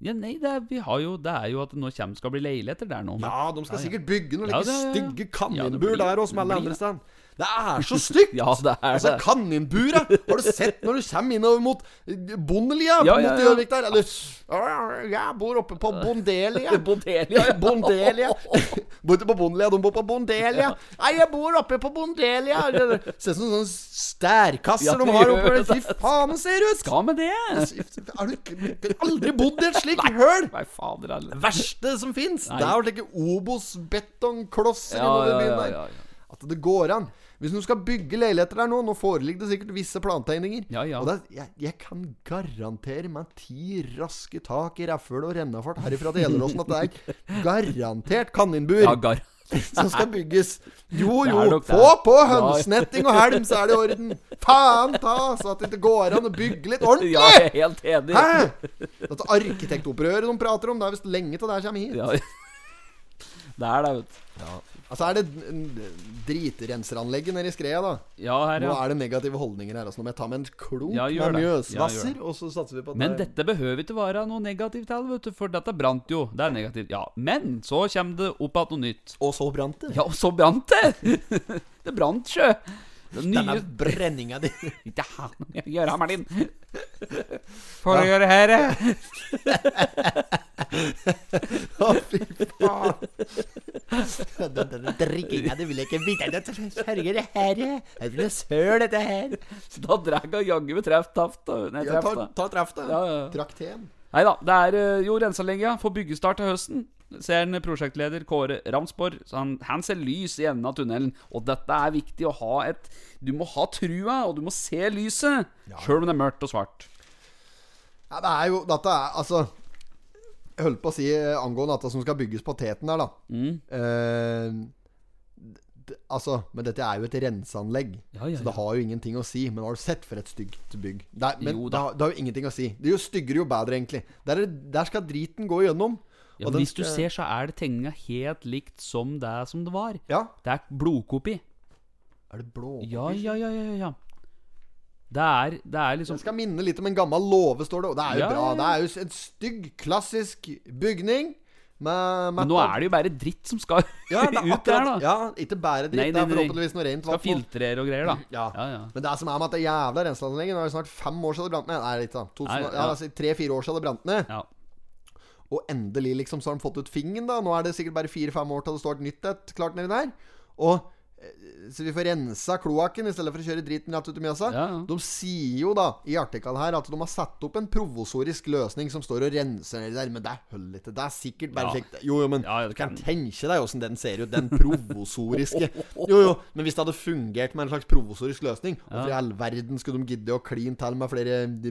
Ja, nei, det er, vi har jo, det er jo at det nå kommer skal bli leiligheter der nå. Ja, de skal Ja, ja. sikkert bygge noen Ja, det- ja, ja. stygge Ja, kaninbur der òg, som alle andre steder. Det er så stygt! Ja, det er Altså, det. Kaninburet! Har du sett når du kommer innover mot eh, Bondelia Ja, mot ja, ja. Gjøvik der? Eller Jeg bor oppe på Bondelia. Bondelia. Bondelia. Bor ikke på Bondelia, de bor på Bondelia. Nei, jeg bor oppe på Bondelia. Ser ut som sånne stærkasser de har oppe der. Fy faen, ser ut! Skal med det? Har du aldri bodd i et slikt høl? Nei, fader heller. verste som fins. Det er jo slike Obos-betongklosser Ja, innover byen ja, der. ja, ja. At det går an. Hvis du skal bygge leiligheter der nå Nå foreligger det sikkert visse plantegninger. Ja, ja. Og er- jeg, jeg kan garantere med ti raske tak i rævhøl og rennafart herifra til Gjelleråsen at det er garantert kaninbur Ja, gar. som skal bygges. Jo, jo. Få på Ja. hønsnetting og helm, så er det i orden. Faen ta, så at det ikke går an å bygge litt ordentlig. Ja, jeg er helt enig. Hæ? Dette arkitektopprøret de prater om, det er visst lenge til det her kommer hit. Ja. Det er det, vet du. Altså er det dritrenseranlegget nede i Skreia, da. Ja, her, ja. Nå er det negative holdninger her. Altså Nå må jeg ta med en klok Ja, gjør med. Mjøsvasser, Ja, og så satser vi på at Men det dette behøver ikke være noe negativt til, vet du, for dette brant jo. Det er negativt, ja. Men så kommer det opp igjen noe nytt. Og så brant det. Ja, og så brant det! det brant sjø. Det Denne nye brenninga di. Ikke ha noe med å gjøre, Martin. For ja? gjøre her Å, fy faen. Den, den drikkinga, det vil jeg ikke vite. Det sørger det her. Jeg vil søle dette her. Så Da drar jeg jaggu med treff taft. Nei, treff, Ja, ta, ta treff, da. Ja, ja. Trakten. Nei da. Det er eh, jo renseanlegg. For byggestart til høsten. Ser en prosjektleder Kåre Ramsborg. Så han, han ser lys i enden av tunnelen. Og dette er viktig å ha et Du må ha trua, og du må se lyset. Sjøl om det er mørkt og svart. Ja, det er jo Dette er altså Jeg holdt på å si eh, angående dette som skal bygges på teten der, da. Mm. Eh, altså, men dette er jo et renseanlegg, Ja, ja, så det har jo ingenting å si. Men har du sett for et stygt bygg? Det er, men Jo det har, det har jo ingenting å si. Det er jo styggere, jo bedre, egentlig. Der, er, der skal driten gå gjennom. Ja, og den hvis du ser, så er det tegninga helt likt som det som det var. Ja. Det er blodkopi. Er det blåkopi? Ja, ja, ja, ja, ja. Det er, det er liksom Den skal minne litt om en gammel låve, står det. Og det er jo Ja, bra. Det er jo en stygg, klassisk bygning. Med, med Men nå er det jo bare dritt som skal ja, det er ut der, da. Ja, ikke bare dritt. Nei, det nei, er forhåpentligvis noe rent Skal filtrere og greier, da. Ja. ja. Men det som er med at det jævla renseanlegget Nå er det snart fem år siden det brant ned. Nei, litt da. 2000, ja. altså, Tre-fire år siden det brant ned. ja. Og endelig liksom så har de fått ut fingeren, da. Nå er det sikkert bare fire-fem år til det står et nytt et klart nedi der. Og Så vi får rensa kloakken i stedet for å kjøre driten rett ut i Mjøsa. Ja, ja. De sier jo da i artikkelen her at de har satt opp en provosorisk løsning som står og renser nedi der. Men det holder ikke. Det er sikkert bare Ja. slikt. Jo, jo, men du kan tenke deg åssen den ser ut. Den provosoriske. Jo, jo, men hvis det hadde fungert med en slags provosorisk løsning Hvorfor i all verden skulle de gidde å kline til med flere de,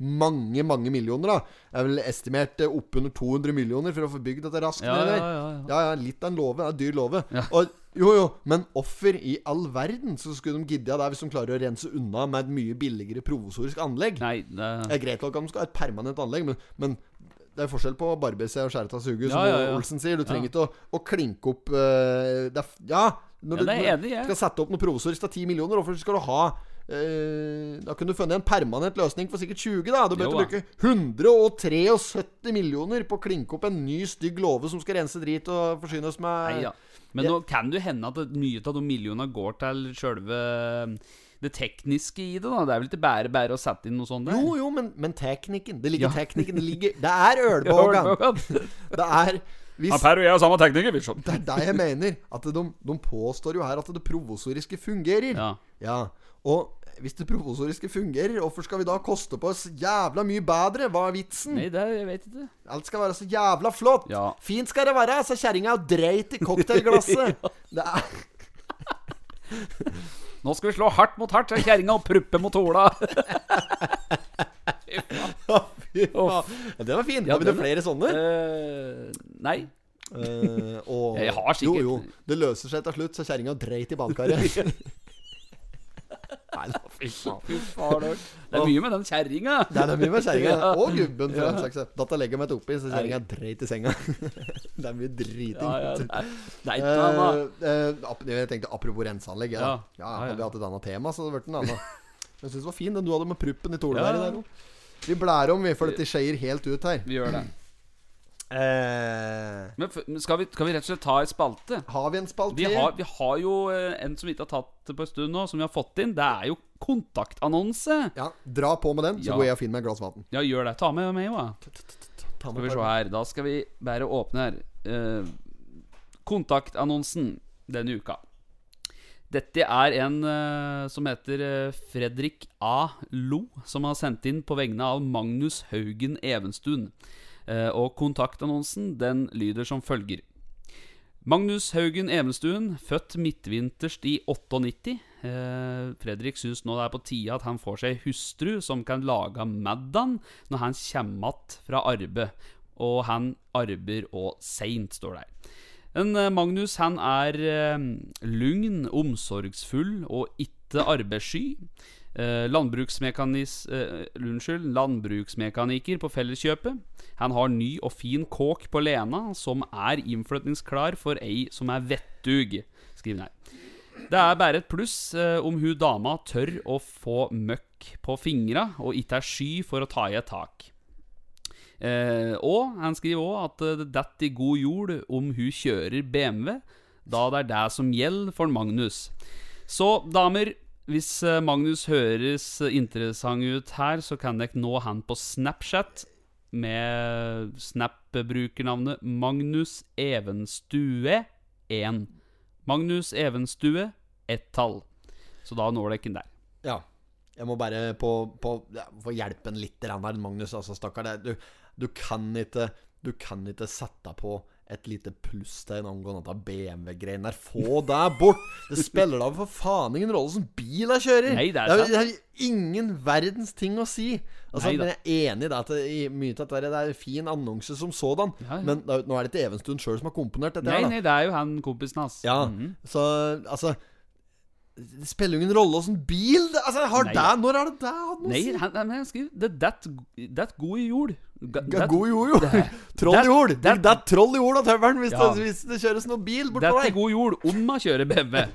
Mange, mange millioner, da? Det er vel estimert eh, oppunder 200 millioner for å få bygd dette raskt. Ja, ja, ja, litt av en låve. En dyr låve. Og, jo, jo, men offer i all verden så skulle de gidde det hvis de klarer å rense unna med et mye billigere provosorisk anlegg. Nei, det Det er greit nok at de skal ha et permanent anlegg, men, men det er forskjell på Barbie-C og Skjæreta suge, som Ja, ja, ja. Olsen sier. Du trenger ikke å, å klinke opp uh, er, Ja, når du jeg enig skal sette opp noe provosorisk av ti millioner, hvorfor skal du ha Da kunne du funnet en permanent løsning for sikkert 20, da. Du bør bruke 173 millioner på å klinke opp en ny, stygg låve som skal rense drit og forsyne oss med Nei, ja. Men nå kan det jo hende at mye av de millionene går til sjølve det tekniske i det. da Det er vel ikke bare bare å sette inn noe sånt der? Jo, jo, men, men teknikken Det ligger Ja. teknikken Det ligger Det er ølbågan. Det er hvis, Ja, Per og jeg er samme tekniker, vi. Det er det jeg mener. At de, de påstår jo her at det provosoriske fungerer. Ja. Ja, Og hvis det provosoriske fungerer, hvorfor skal vi da koste på oss jævla mye bedre? Hva er vitsen? Nei, det jeg vet ikke. Alt skal være så jævla flott. Ja. Fint skal det være, sa kjerringa og dreit i cocktailglasset. Det er Nå skal vi slå hardt mot hardt, sa kjerringa, og pruppe mot hola. Ja, det var fint. Ja, Har vi det flere sånne? Uh, nei. Uh, og, Jeg har sikkert- Jo, jo. Det løser seg til slutt, så kjerringa dreit i badekaret. Nei, da, fy faen. Det er mye med den kjerringa. Det er mye med kjerringa. Og gubben, for Ja. den saks. Datta legger meg oppi, så kjerringa dreit i senga. det er mye driting. Ja, ja. Eh, eh, ap- jeg tenkte apropos renseanlegg. Ja. Ja. Ja. Ja, ja. Hadde vi hatt et annet tema, så hadde det vært en annen. Jeg syns det var fin den du hadde med pruppen i Ja. Der. Vi blærer om, vi, for dette skeier helt ut her. Vi gjør det. Eh, Men f- men skal vi, skal vi rett og slett ta ei spalte? har vi en spalte? Vi har, vi har jo eh, en som vi ikke har tatt på en stund nå, som vi har fått inn. Det er jo kontaktannonse. Ja, Dra på med den, så Ja. går jeg og finner meg et glass vann. Ja, gjør det. Ta med meg òg. Ta Skal med vi se her. Da skal vi bare åpne her. Eh, kontaktannonsen denne uka. Dette er en eh, som heter eh, Fredrik A. Lo, som har sendt inn på vegne av Magnus Haugen Evenstuen. Eh, og kontaktannonsen den lyder som følger. Magnus Haugen Evenstuen, født midtvinterst i 98. Eh, Fredrik syns nå det er på tide at han får seg hustru som kan lage maddan når han kommer att fra arbeid. Og han arbeider og seint, står det. Men eh, Magnus han er eh, lugn, omsorgsfull og ikke arbeidssky. Eh, landbruksmekanis, eh, unnskyld, landbruksmekaniker på Felleskjøpet. Han har ny og fin kåk på Lena, som er innflytningsklar for ei som er vettug, skriver her. Det er bare et pluss eh, om hun dama tør å få møkk på fingra og ikke er sky for å ta i et tak. Eh, og han skriver òg at eh, det detter i god jord om hun kjører BMW, da det er det som gjelder for Magnus. Så damer, hvis eh, Magnus høres interessant ut her, så kan dere nå han på Snapchat med Snap-brukernavnet Magnus Evenstue1. Magnus Evenstue, ett tall. Så da når dere der. Ja. Jeg må bare på, på ja, få hjelpe en litt her, Magnus. Altså, stakkar. Du, du kan ikke Du kan ikke sette på et lite plusstegn angående dette BMW-greien der. Få det bort! Det spiller da for faen ingen rolle som bil jeg kjører. Nei, det er sant. det er ingen verdens ting å si. Altså, Nei men jeg er enig i det at det, mye av dette det er en fin annonse som sådan. Ja, ja. Men er- nå er det ikke Evenstuen sjøl som har komponert dette. Nei, her da nei, det er jo han kompisen hans. ja, Mhm. så altså Det spiller jo ingen rolle åssen bil Altså, har Nei. det Når har det det hatt noe å Nei, si? han, han, han skriver Det er det god i jord. God jord, jo. det- Troll i jord. Det, er troll i jord av tøvelen hvis, Ja. det, hvis det kjøres noe bil bort Det er god jord om man kjører BMW.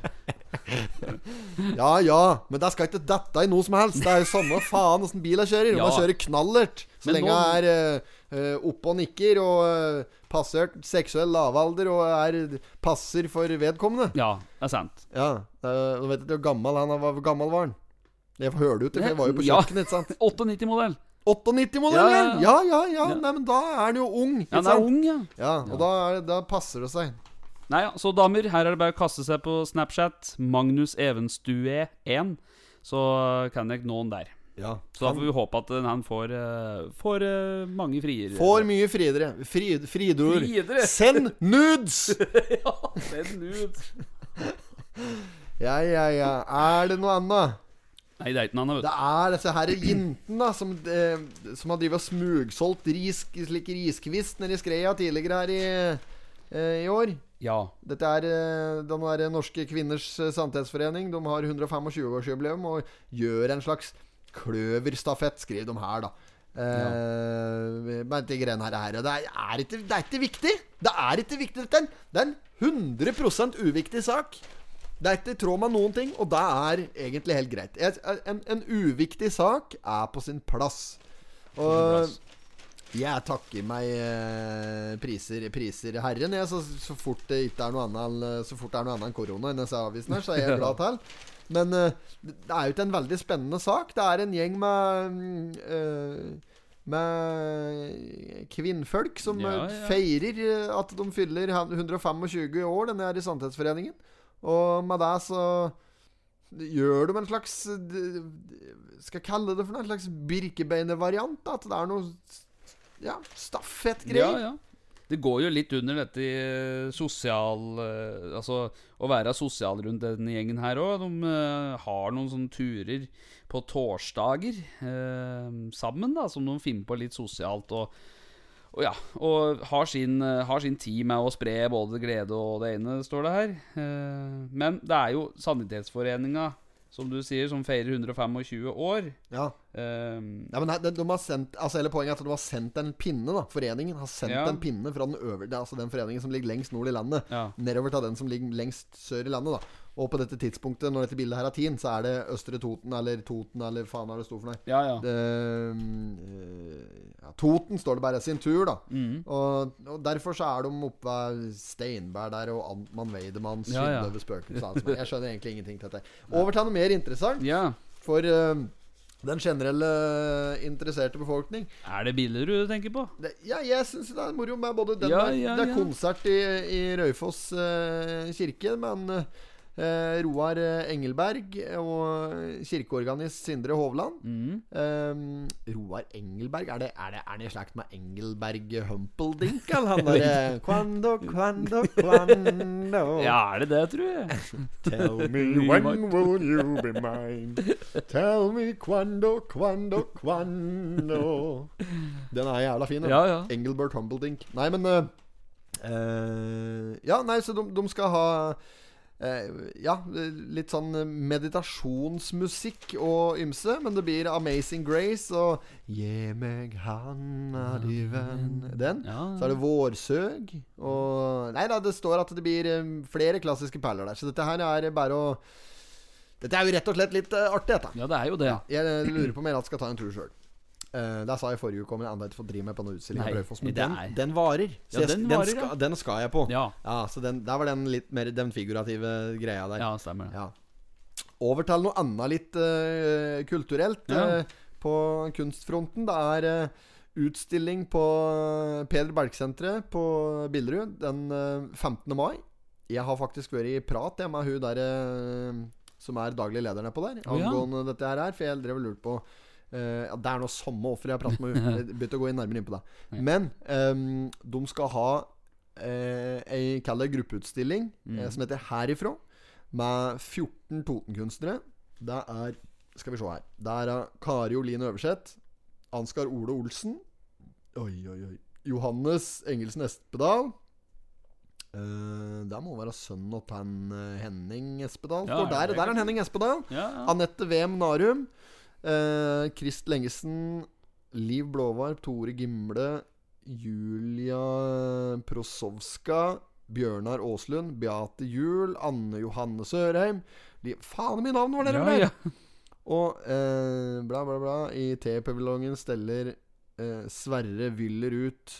Ja ja, men det skal ikke dette i noe som helst. Det er jo samme faen åssen bil jeg kjører. Om Ja. jeg kjører knallert, så Men lenge jeg er uh, oppe og nikker og uh, passert seksuell lavalder og er passer for vedkommende. Ja, det er sant. Ja, uh, vet du ikke hvor gammel han var. Hvor gammel var han? Det hører ut til, for jeg var jo på kjøkkenet, ikke sant? 98-modell. 98-modellen, ja, Ja, ja. Nei, men da er han jo ung. Ja, han er ung, ja. Ja, og Da, er, da passer det seg. Nei, ja, Så damer, her er det bare å kaste seg på Snapchat. Magnus Evenstue1. Så kan jeg han der. Ja. Så da får vi håpe at eh, han får, eh, får eh, mange friere. Får mye friere. Fri, friidord. Friere. Send nudes! ja, send nudes. Ja, ja, ja. Er det noe annet? Nei, det er ikke noe annet, vet Det er disse her jentene som, eh, som har drevet og smugsolgt ris, slik riskvist nede i Skreia tidligere her i, eh, i år. Ja. Dette er eh, den der Norske Kvinners eh, Sannhetsforening. De har 125-årsjubileum og gjør en slags kløverstafett, skriver de her, da. Eh, Men de greiene her, her det, er, ikke, det er ikke viktig! Det er ikke viktig. Det er en 100% uviktig sak. Det er ikke i tråd med noen ting, og det er egentlig helt greit. En, en uviktig sak er på sin plass. Og jeg takker meg eh, priser, priser Herren, jeg, så, så fort det ikke er noe annet Så fort det er noe annet enn korona i disse avisen her, så er jeg glad til. Men eh, det er jo ikke en veldig spennende sak. Det er en gjeng med eh, med kvinnfolk som Ja, eh, ja. feirer eh, at de fyller 125 år, denne her i Sannhetsforeningen. Og med det så gjør de en slags eh, Skal jeg kalle det for noe? En slags Birkebeinervariant? At det er noe ja, stafettgreier. ja. ja. Det går jo litt under dette i sosial eh, Altså å være sosial rundt denne gjengen her òg. De eh, har noen sånne turer på torsdager eh, sammen, da, som de finner på litt sosialt. Og, og ja, og har sin, eh, har sin tid med å spre både glede og det ene, står det her. Eh, men det er jo Sanitetsforeninga, som du sier, som feirer 125 år. Ja. Um, Ja, men de, de har sendt Altså hele Poenget er at de har sendt en pinne. da Foreningen har sendt Ja. en pinne fra den øvre Det er altså den foreningen som ligger lengst nord i landet, Ja. nedover til den som ligger lengst sør i landet. da Og på dette tidspunktet, når dette bildet her er tint, så er det Østre Toten eller Toten eller faen hva det sto for noe. ja, ja. Det, øh, ja, Toten står det bare sin tur, da. Mm. Og, og derfor så er de oppe ved Steinberg der, og Antmann Weidemann Ja, ja. spøkelser. Altså. Jeg skjønner egentlig ingenting til dette. Over til noe mer interessant. ja. For uh, den generelle interesserte befolkning. Er det bilder du tenker på? Det, ja, jeg syns det er moro med både den der Det er konsert i, i Røyfoss uh, kirke, men eh, Roar eh, Engelberg og kirkeorganist Sindre Hovland Mm. eh, Roar Engelberg Er det, er det, er det i slekt med Engelberg Humpeldink, eller han derre Quando, quando, quando Ja, er det det, tror jeg? Tell me when will you be mine? Tell me quando, quando, quando Den er jævla fin, den. Ja, ja. Engelbert Humpeldink. Nei, men eh, eh, Ja, nei, så de, de skal ha ja, litt sånn meditasjonsmusikk og ymse. Men det blir Amazing Grace og Gi meg handa di, venn Den. Ja, Så er det Vårsøg og Nei da, det står at det blir eh, flere klassiske perler der. Så dette her er bare å Dette er jo rett og slett litt eh, artig, dette. ja, det er jo det. Jeg eh, lurer på om jeg skal ta en tur sjøl. Uh, der sa jeg forrige uke om ikke får drive med på noen utstilling. Nei, Men den, den varer. Så Ja, den den, varer, skal, ja. den skal jeg på. Ja, Ja, så den, Der var den litt mer den figurative greia der. ja stemmer. Ja. Over til noe annet litt uh, kulturelt eh, på kunstfronten. Det er utstilling på Peder Berg-senteret på Billerud den eh, 15. mai. Jeg har faktisk vært i prat jeg, med hun der som er daglig leder nedpå der, angående dette her. For jeg drev og lurte på eh, ja, Det er nå samme offer jeg har pratet med. Jeg Begynte å gå inn nærmere inn på det. Men um, de skal ha uh, ei kall gruppeutstilling Mm. eh, som heter Herifrå, med 14 Toten-kunstnere. Det er Skal vi se her. Det er eh, Kari Olin Øverseth, Ansgar Ole Olsen Oi, oi, oi. Johannes Engelsen Espedal. Uh, det må være sønnen til eh, Henning Espedal. Ja, der, der er Henning Espedal. Ja, ja. Anette Wem Narum. Eh, Krist Lengesen. Liv Blåvarp. Tore Gimle. Julia Prosovska. Bjørnar Aaslund. Beate Juel. Anne Johanne Sørheim. Liv, faen i navn var dere ja, der! ja. Og eh, bla, bla, bla. I T-paviljongen steller eh, Sverre Wyller ut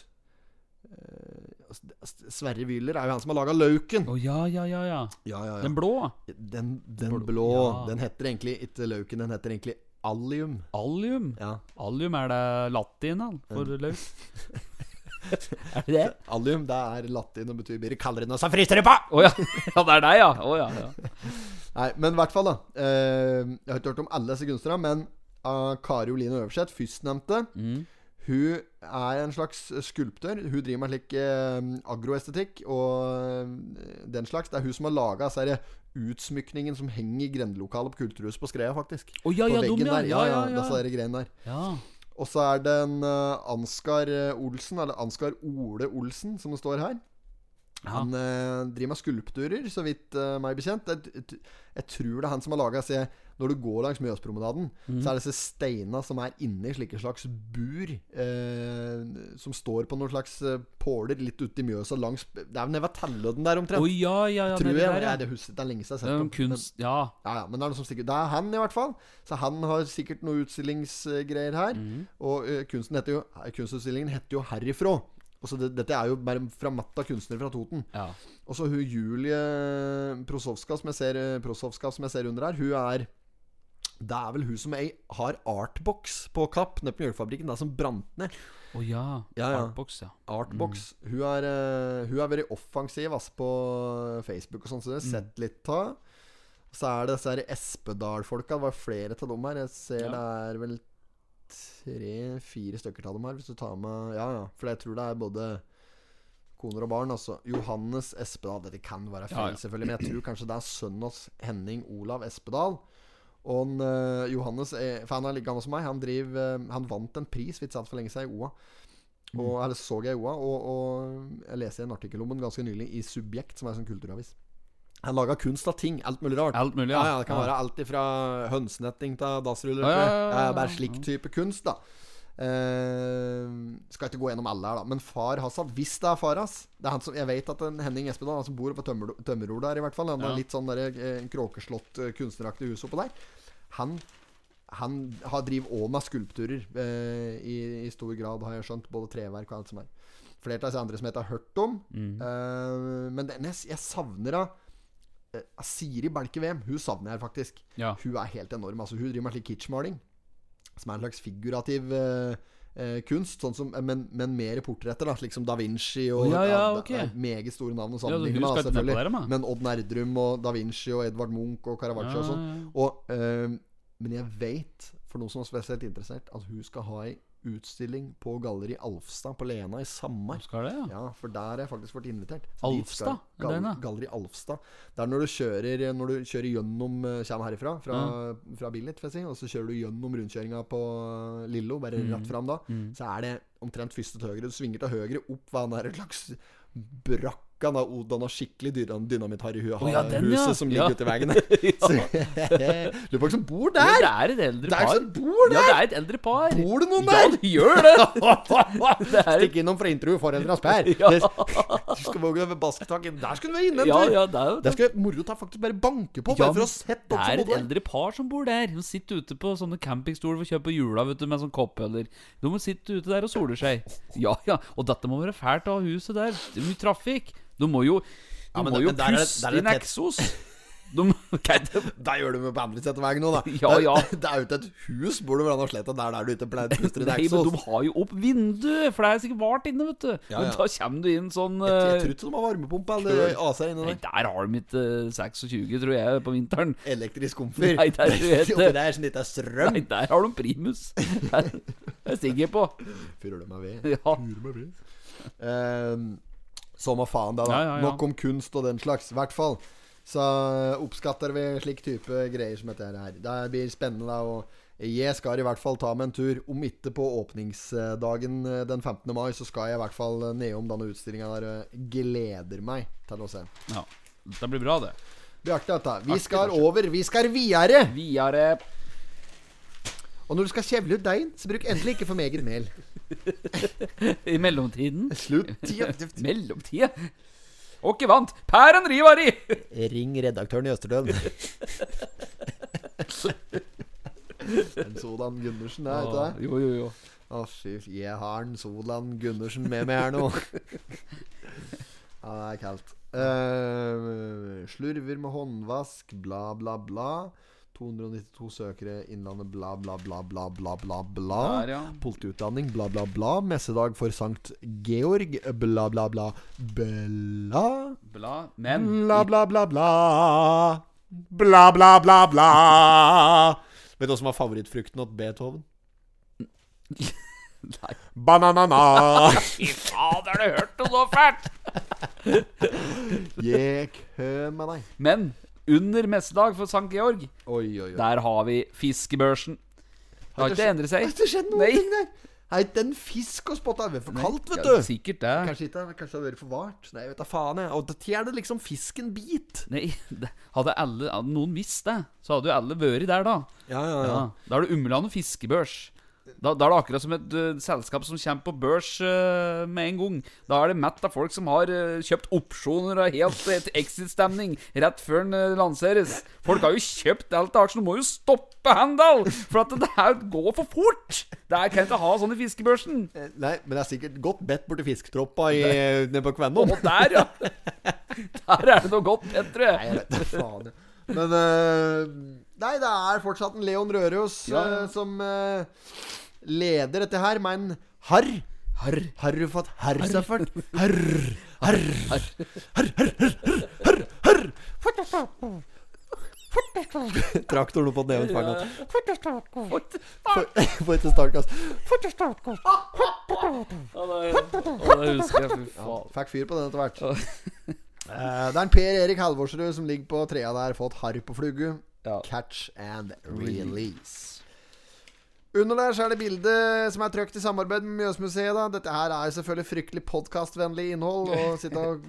eh, altså, Sverre Wyller er jo han som har laga Lauken. Å ja, ja, ja, ja. Ja, ja, ja. Den blå. Den, den Blå- blå, den heter egentlig ikke Lauken, den heter egentlig Allium. Allium. Ja. Allium, er det latin da, for løk? er det det? Allium det er latin og betyr blir noe, så fryser det på'! Å ja. ja, det er deg, ja. Oh, ja, ja. Nei, men i hvert fall, da. Eh, jeg har ikke hørt om alle disse kunstnerne, men uh, Kari Oline Øverseth, førstnevnte, Mm. hun er en slags skulptør. Hun driver med slik eh, agroestetikk og eh, den slags. Det er hun som har laga utsmykningen som henger i grendelokalet på Kulturhuset på Skreia, faktisk. Oh, ja, på ja, dum, veggen ja. der. Ja, ja, ja. ja. der der. ja. Og så er det en uh, Ansgar eh, Olsen, eller Ansgar Ole Olsen, som det står her. Ja. Han eh, driver med skulpturer, så vidt eh, meg bekjent. Jeg, jeg, tror det er han som har laga når du går langs Mjøspromenaden, mm. så er det disse steina som er inni slike slags bur, eh, som står på noen slags påler litt ute i Mjøsa langs Det er vel nede ved Tellødden der omtrent. Oh, ja, ja, ja. tror det jeg. der, ja. Ja, det, husker, det er lenge siden jeg har sett jo dem. kunst Ja. Ja, ja, men det er, noe som stikker det er han, i hvert fall. Så han har sikkert noen utstillingsgreier her. Mm. Og kunsten heter jo kunstutstillingen heter jo 'Herifrå'. Og så det, Dette er jo bare fra matta kunstnere fra Toten. ja. Og så hun Julie Prosovska som jeg ser, eh, Prosovska som jeg ser under her, hun er Det er vel hun som ei, har Artbox på Kapp, nede på Mjølkefabrikken, som brant ned. Å ja. Ja, ja. Artbox, ja. Artbox. Hun er eh, Hun er veldig offensiv ass, på Facebook og sånn, så det har jeg sett litt av. Så er det disse Espedal-folka. Det var flere av dem her. Jeg ser Ja. det er vel tre-fire stykker av dem her, hvis du tar med Ja, ja. For jeg tror det er både koner og barn. Altså Johannes Espedal. Dette kan være feil, Ja, ja. selvfølgelig, men jeg tror kanskje det er sønnen hans Henning Olav Espedal. Og han, uh, Johannes er, For han er like gammel som meg. Han, driver, uh, han vant en pris vi sant, for lenge siden i OA. Og, Eller så jeg i OA. Og, og jeg leste en artikkel om den ganske nylig i Subjekt, som er en sånn kulturavis. Han laga kunst av ting. Alt mulig rart. Alt mulig, ja. ja. ja, Det kan være alt fra hønsenetting til dassruller. Ja, ja, Eh, Bare slik type kunst, da. Uh, skal ikke gå gjennom alle her, da. Men far hans, hvis det er far hans Det er han som, Jeg vet at en Henning Espedal, han som bor på Tømmer, Tømmerord der, i hvert fall. Han har litt sånn der, eh, kråkeslått eh, kunstneraktig hus oppå der. Han han har driver òg med skulpturer eh, i, i stor grad, har jeg skjønt. Både treverk og alt som er. Flere av disse andre som jeg ikke har hørt om. Mm. Eh, men det, jeg, jeg savner av eh, av Siri Belke VM, Hun savner jeg faktisk. Ja. Hun er helt enorm. Altså, hun driver med slik kitschmaling. Som er en slags figurativ uh, uh, kunst. Sånn som, men, men mer portretter, da slik som da Vinci og Ja, ja, okay. ok. Meget store navn å sammenligne med, selvfølgelig. Men Odd Nerdrum og da Vinci og Edvard Munch og Caravaggio og sånn. Og, uh, men jeg vet, for noen som er spesielt interessert, at hun skal ha ei utstilling på Galleri Alfstad på Lena i Samar. Skal det, ja? Ja, for der har jeg faktisk vært invitert. Alfstad? det? Galleri Alfstad. Det er når du kjører Når du kjører gjennom Kjem Kommer herifra, fra, fra Billit, får jeg si, og så kjører du gjennom rundkjøringa på Lillo, bare Mm. rett fram da, så er det omtrent første til høyre. Du svinger til høyre opp ved er, et slags brakka da Odan har skikkelig dyna- dynamitt-harry-huset oh, ja, den, ja. som Ja. ligger ute i veien der. Lurer på hvem som bor der! det er et eldre Det par. som bor der! Ja, det er et eldre par. Bor det noen Ja, der? det gjør det! det er Stikk innom for å intervjue foreldrene hans, Per. Ja. Du skal våge over basketaket. Der skulle du være inne en Ja, tur! ja, det er Der skal moro ta faktisk bare banke på, Ja, bare for å sette opp Det er et der. eldre par som bor der. De sitter ute på sånne campingstoler for å kjøpe jula vet du, med sånn koppøller. De må sitte ute der og soler seg. Ja, ja. Og dette må være fælt å ha huset der. Det er mye trafikk. De må jo du Ja, men må det- jo er det- puste der er det inn tett. De er det? Gjør du med sett av veien nå, da. Ja, ja. det er jo ikke et hus bor du hverandre og slett, og der der du ikke pleier å puste i Nei, men de har jo opp vinduet, for det er sikkert vart inne, vet du. Ja, Men da kommer du inn sånn Jeg, jeg eh, tror ikke de har varmepumpe eller AC inne Nei, der. der har de ikke eh, 26, tror jeg, på vinteren. Elektrisk komfyr. Nei, der du vet Det ikke. der som det er strøm. Nei, der har de primus. Det er jeg er sikker på. Fyrer du meg ved? Ja. Ehm, Samme faen, det, da. Ja, ja, ja. Nok om kunst og den slags. I hvert fall. Så oppskatter vi slik type greier som dette her. Det blir spennende, da. Og jeg skal i hvert fall ta meg en tur. Om ikke på åpningsdagen eh, den 15. mai, så skal jeg i hvert fall eh, nedom denne utstillinga der. eh, Gleder meg til å se. ja. Det blir bra, det. Blir artig, dette. Vi skal over. Vi skal videre. Videre Og når du skal kjevle ut deigen, så bruk endelig ikke for meget mel. I mellomtiden. Slutt. Mellomtida? Åkke vant. Pæren Rivari! Ring redaktøren i Østerdølen. en Solan Gundersen, er ikke det? Jo, jo, jo. Å, fy Jeg har en Solan Gundersen med meg her nå. ja, det er kaldt. Uh, slurver med håndvask, bla, bla, bla. 292 søkere Innlandet, bla, bla, bla, bla, bla, bla, bla. Der, ja. Politiutdanning, bla, bla, bla. Messedag for Sankt Georg, bla, bla, bla. Bla. Bla. Men Bla, bla, bla, bla. Bla, bla, bla, bla. Vet du hva som var favorittfrukten til Beethoven? Nei. Bananana. Fy fader, har du hørt noe så fælt? Jeg kø med deg. Men under messedag for St. Georg, Oi, oi, oi. der har vi fiskebørsen. Det har ikke endret Har seg. ikke skjedd noen ting der? Nei, den fisk å spotte er for kaldt, vet Ja, du. sikkert det. Kanskje ikke, kanskje det har vært for vart. Nei, vet da faen jeg. Og Når er det liksom fisken bit. Nei, det, hadde alle hadde noen visst det, så hadde jo alle vært der, da. Ja, ja, Ja, Da er det Umland og fiskebørs. Da, da er det akkurat som et uh, selskap som kommer på børs uh, med en gang. Da er det mett av folk som har uh, kjøpt opsjoner og helt et exit-stemning rett før den lanseres. Folk har jo kjøpt alt av aksjer. Du må jo stoppe Handal! For at det her går for fort! Det her kan ikke ha sånn i fiskebørsen. Nei, men det er sikkert godt bedt borti fisketroppa nede på Kvennom. Og der, ja! Der er det noe godt, bedt, tror jeg. Nei, jeg vet faen. Men eh, Nei, det er fortsatt en Leon Røros Ja. eh, som eh, leder dette her men en harr. Harr. Har du fått harr, Stafford? Harr, harr, harr, harr, harr, harr, harr, harr. Traktoren på neven fanga. Får ikke startkast. Å, det, husker jeg, fy faen. fikk fyr på den etter hvert. Eh, det er en Per Erik Halvorsrud som ligger på trea der, fått harr på flugu. Ja. Catch and release. Under der så er det bilde som er trykt i samarbeid med Mjøsmuseet. da Dette her er jo selvfølgelig fryktelig podkastvennlig innhold. Og sitte og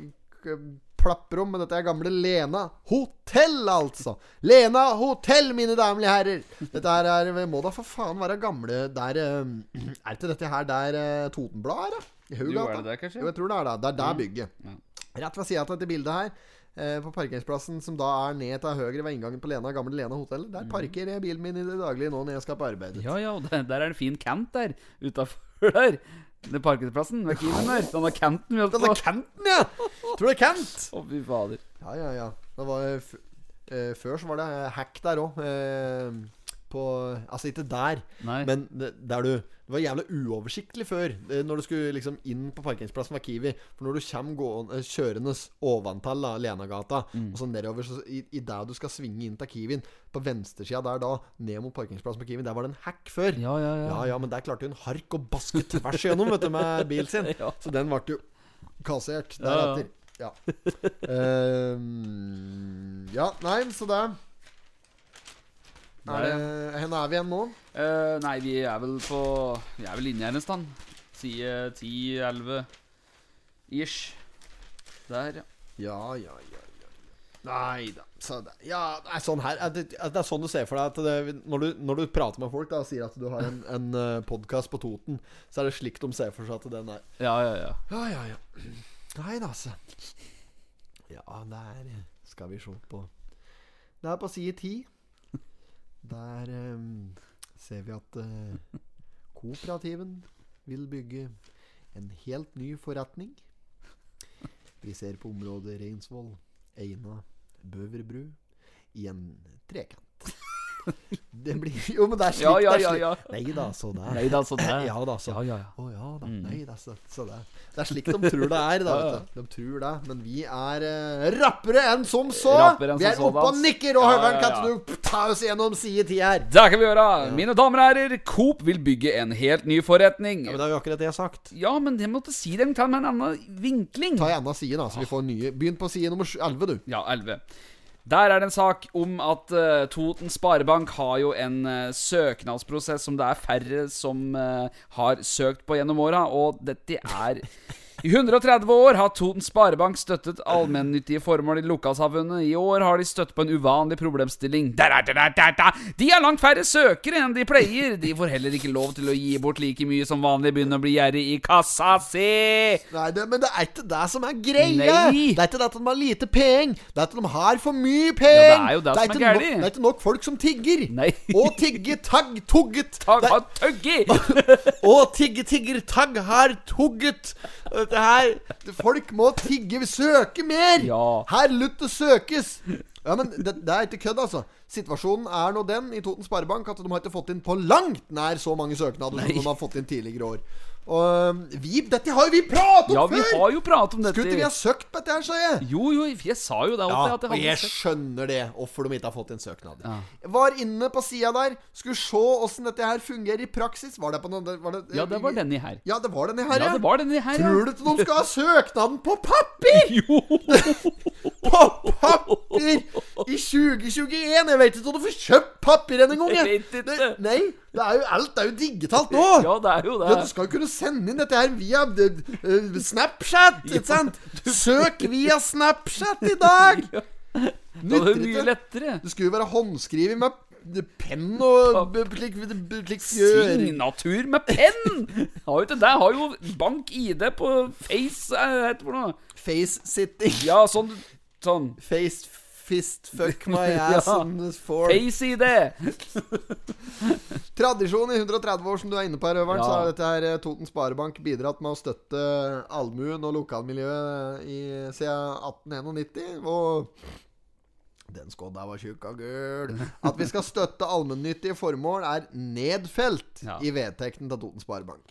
plapper om, men dette er gamle Lena hotell, altså. Lena hotell, mine damer og herrer. Dette her er Må da for faen være gamle der eh, Er ikke dette her der uh, Totenbladet er, da? I Jo, Haugata? er det der, kanskje? Jo, jeg tror det er det. Det er der bygget. Ja. Rett ved sida av dette bildet her, eh, på parkeringsplassen som da er ned til høyre ved inngangen på Lena, gamle Lena hotell, der parkerer jeg bilen min i det daglige nå når jeg skal på arbeid. Ja, ja, og der, der er det en fin kant der utafor der. Den parkeringsplassen ved Kimen der. Denne canten vi holdt Denne på. Kanten, ja! Tror det er cant. Å, fy fader. Ja, ja, ja. Det var, eh, før så var det hack der òg. På Altså ikke der, Nei. men der du Det var jævlig uoversiktlig før. eh, Når du skulle liksom inn på parkeringsplassen ved Kiwi. For når du kommer gående, eh, kjørende oventil da, Lenagata, og så nedover så i, i der du skal svinge inn til Kiwien, på venstresida der da, ned mot parkeringsplassen på Kiwien, der var det en hack før. Ja, ja, ja. Ja, ja, men der klarte en hark å baske tvers gjennom vet du, med bilen sin. Ja. Så den ble jo kassert deretter. ja. Ja. uh, ja, nei, så det er det, Hvor er vi igjen nå? Uh, nei, vi er vel på Vi er vel inne her en stand. Side 10-11 ish. Der, ja. Ja, ja, ja. ja. Nei da. Så det, ja, det er sånn her det, det, er sånn du ser for deg at det, når, du, når du prater med folk da og sier at du har en, en podkast på Toten, så er det slik de ser for seg at den er Ja, ja, ja. Ja, ja, ja. Nei da, altså. Ja, der skal vi se på Det er på side ti. Der ehm, ser vi at eh, kooperativen vil bygge en helt ny forretning. Vi ser på området Reinsvoll, Eina, Bøverbru i en trekant. Det blir Jo, men det er slik Ja, ja, ja, ja. Nei da, så det Nei da, så det Ja da, så Ja, ja, ja. å ja da. Mm. Nei, er, så, så det, det er slik de tror det er. Da, vet du. De tror det. Men vi er uh, rappere enn som så! Enn vi er oppe og nikker! Og Ja, Høveren, kan ja. Ta oss gjennom side ti her? Det kan vi gjøre. Mine damer og herrer, Coop vil bygge en helt ny forretning. Ja, men Det er jo akkurat det jeg har sagt. Ja, men jeg måtte si det med en annen vinkling. Ta en annen side, da, så vi får nye. Begynn på side nummer 11, du. Ja, 11. Der er det en sak om at uh, Toten Sparebank har jo en uh, søknadsprosess som det er færre som uh, har søkt på gjennom åra, og dette er I 130 år har Toten Sparebank støttet allmennyttige formål i lokalsamfunnet. I år har de støtt på en uvanlig problemstilling. De har langt færre søkere enn de pleier. De får heller ikke lov til å gi bort like mye som vanlig, begynner å bli gjerrig i kassa si. Nei, det, Men det er ikke det som er greia! Nei. Det er ikke det at de har lite penger. Det er at de har for mye penger. Ja, det er jo det som er gærlig. det er ikke nok folk som tigger. Nei. Og tigge, tagg, tugget. Tagg har tugget. Og tigge, tigger, tagg har tugget. Dette her Folk må tigge, vi søker mer! Ja. Her lutt det søkes! Ja, men det, det er ikke kødd, altså. Situasjonen er nå den i Toten Sparebank at de har ikke fått inn på langt nær så mange søknader som de har fått inn tidligere år. Og vi, dette har jo vi pratet om Ja, vi før! har jo pratet om dette. Skulle ikke vi ha søkt på dette her, sa jeg? Jo, jo, jeg sa jo det. Ja, jeg og jeg søkt. skjønner det, hvorfor de ikke har fått en søknad. Ja. Var inne på sida der, skulle se åssen dette her fungerer i praksis. Var det på noen var det, Ja, det var denne her. Ja, det var denne her, Ja, det var denne her. Tror du ikke de skal ha søknaden på papir? Jo! På papir! I 2021! Jeg vet ikke om du får kjøpt papir engang. Jeg vet ikke. Det- Nei, det er jo, alt er jo digitalt nå. Ja, det er jo det. Ja, du skal jo kunne sende inn dette her via uh, Snapchat, ikke sant? Søk via Snapchat i dag! Det Nytter mye lettere. Det skulle jo være håndskrevet med penn og slik Signatur med penn! Har jo ikke det. Har jo bank-ID på Face, eh, hva heter det for noe. Face-sitting. Ja, sånn Sånn. Face fist fuck my ass Ja. on this for Face-ID. Tradisjon i 130 år, som du er inne på her, Øveren, Ja. så har dette her eh, Toten Sparebank bidratt med å støtte allmuen og lokalmiljøet i, siden 1891. Og den skodda var tjukk og gul. At vi skal støtte allmennyttige formål, er nedfelt Ja. i vedtekten til Toten Sparebank.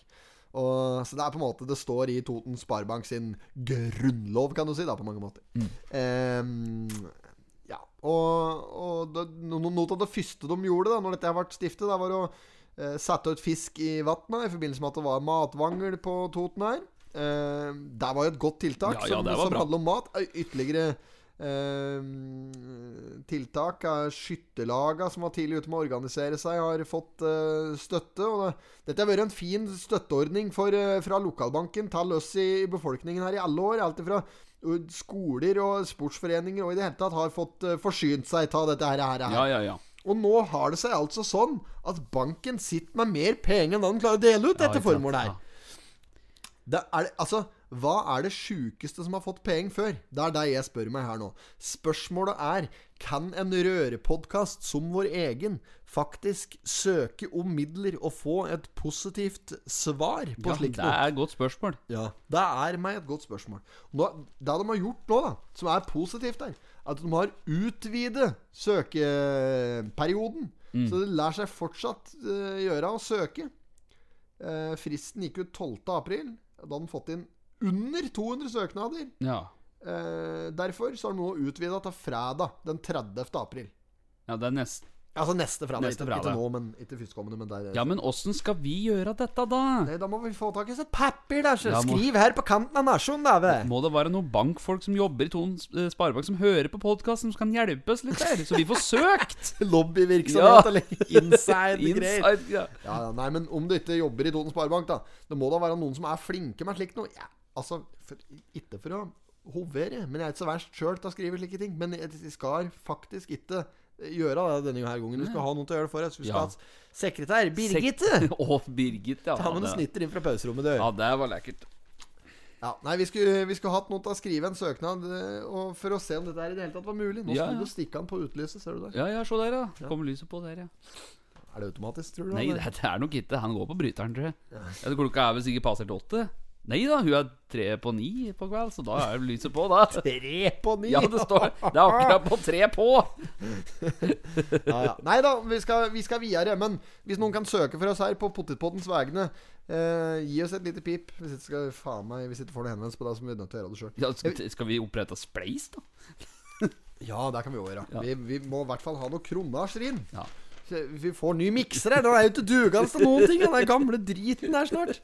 Og, så det er på en måte Det står i Toten Sparebank sin grunnlov, kan du si, da, på mange måter. Mm. ja. Og, og da, noe av det første de gjorde da Når dette ble stiftet, da var å eh, sette ut fisk i vannet i forbindelse med at det var matvangel på Toten her. Eh, det var jo et godt tiltak Ja, ja, som, det som handler om mat. Eh, Ytterligere eh, tiltak er skytterlaga som var tidlig ute med å organisere seg, har fått eh, støtte. Og det, dette har vært en fin støtteordning for, eh, fra lokalbanken til oss i befolkningen her i alle år. Alt fra uh, skoler og sportsforeninger og i det hele tatt har fått eh, forsynt seg av dette her. her, her. Ja, ja, ja. Og nå har det seg altså sånn at banken sitter med mer penger enn den klarer å dele ut dette formålet her. Det er, altså, hva er det sjukeste som har fått penger før? Det er det jeg spør meg her nå. Spørsmålet er kan en rørepodkast som vår egen faktisk søke om midler og få et positivt svar på ja slikt det er et godt spørsmål. Ja, Det er meg et godt spørsmål. Nå, det de har gjort nå, da, som er positivt er at de har utvidet søkeperioden. Så det lar seg fortsatt uh, gjøre å søke. Uh, fristen gikk ut 12. april. Da hadde de fått inn under 200 søknader. Ja. Eh, derfor så har de nå utvida til fredag den 30. april. ja, det er nest... Altså neste fredag. Neste ikke, fredag. ikke nå, men ikke førstkommende. Men der, Ja, men åssen skal vi gjøre dette, da? Nei, da må vi få tak i et papir, da. så Ja, må- Skriv her på kanten av nasjonen, da. Må det være noen bankfolk som jobber i Ton eh, Sparebank som hører på podkasten, som kan hjelpe oss litt der? Så vi får søkt! Lobbyvirksomhet eller inside greier. Inside, ja. Ja, ja, nei, men om du ikke jobber i Ton Sparebank, da Det må da være noen som er flinke med slikt noe. Ja, altså, ikke for å hovere, men jeg er ikke så verst sjøl til å skrive slike ting. Men jeg skal faktisk ikke gjøre det denne her gangen. Du skal ha noen til å gjøre det for oss. Du skal Ja. ha sekretær Birgitte. Å, Birgit, ja. Ta med noen snitter inn fra pauserommet, du. Ja, det var lekkert. Ja, nei, vi skulle, vi skulle hatt noen til å skrive en søknad eh, for å se om dette her i det hele tatt var mulig. Nå Ja, skulle du stikke den på utlyset, ser du der. Ja, ja, se der, ja. Kommer lyset på der, ja. Er det automatisk, tror du? Nei, det er nok ikke. Han går på bryteren, tror jeg. Klokka er vel sikkert passert åtte. Nei da, hun er tre på ni på kveld, så da er lyset på, da. Tre på ni! Ja, det står Det er akkurat på tre på! ja, ja. Nei da, vi skal, vi skal videre. Men hvis noen kan søke for oss her på Potetpoddens vegne, eh, gi oss et lite pip. Hvis ikke skal faen meg Hvis ikke får du henvendelse på deg, så må vi nødt til å gjøre det sjøl. Ja, skal, skal vi opprette Spleis, da? Ja, det kan vi òg gjøre. Ja. Vi, vi må i hvert fall ha noe kronasjrin. Ja. Vi får ny mikser her. Det er jo ikke dugende til noen ting. Den gamle driten der snart.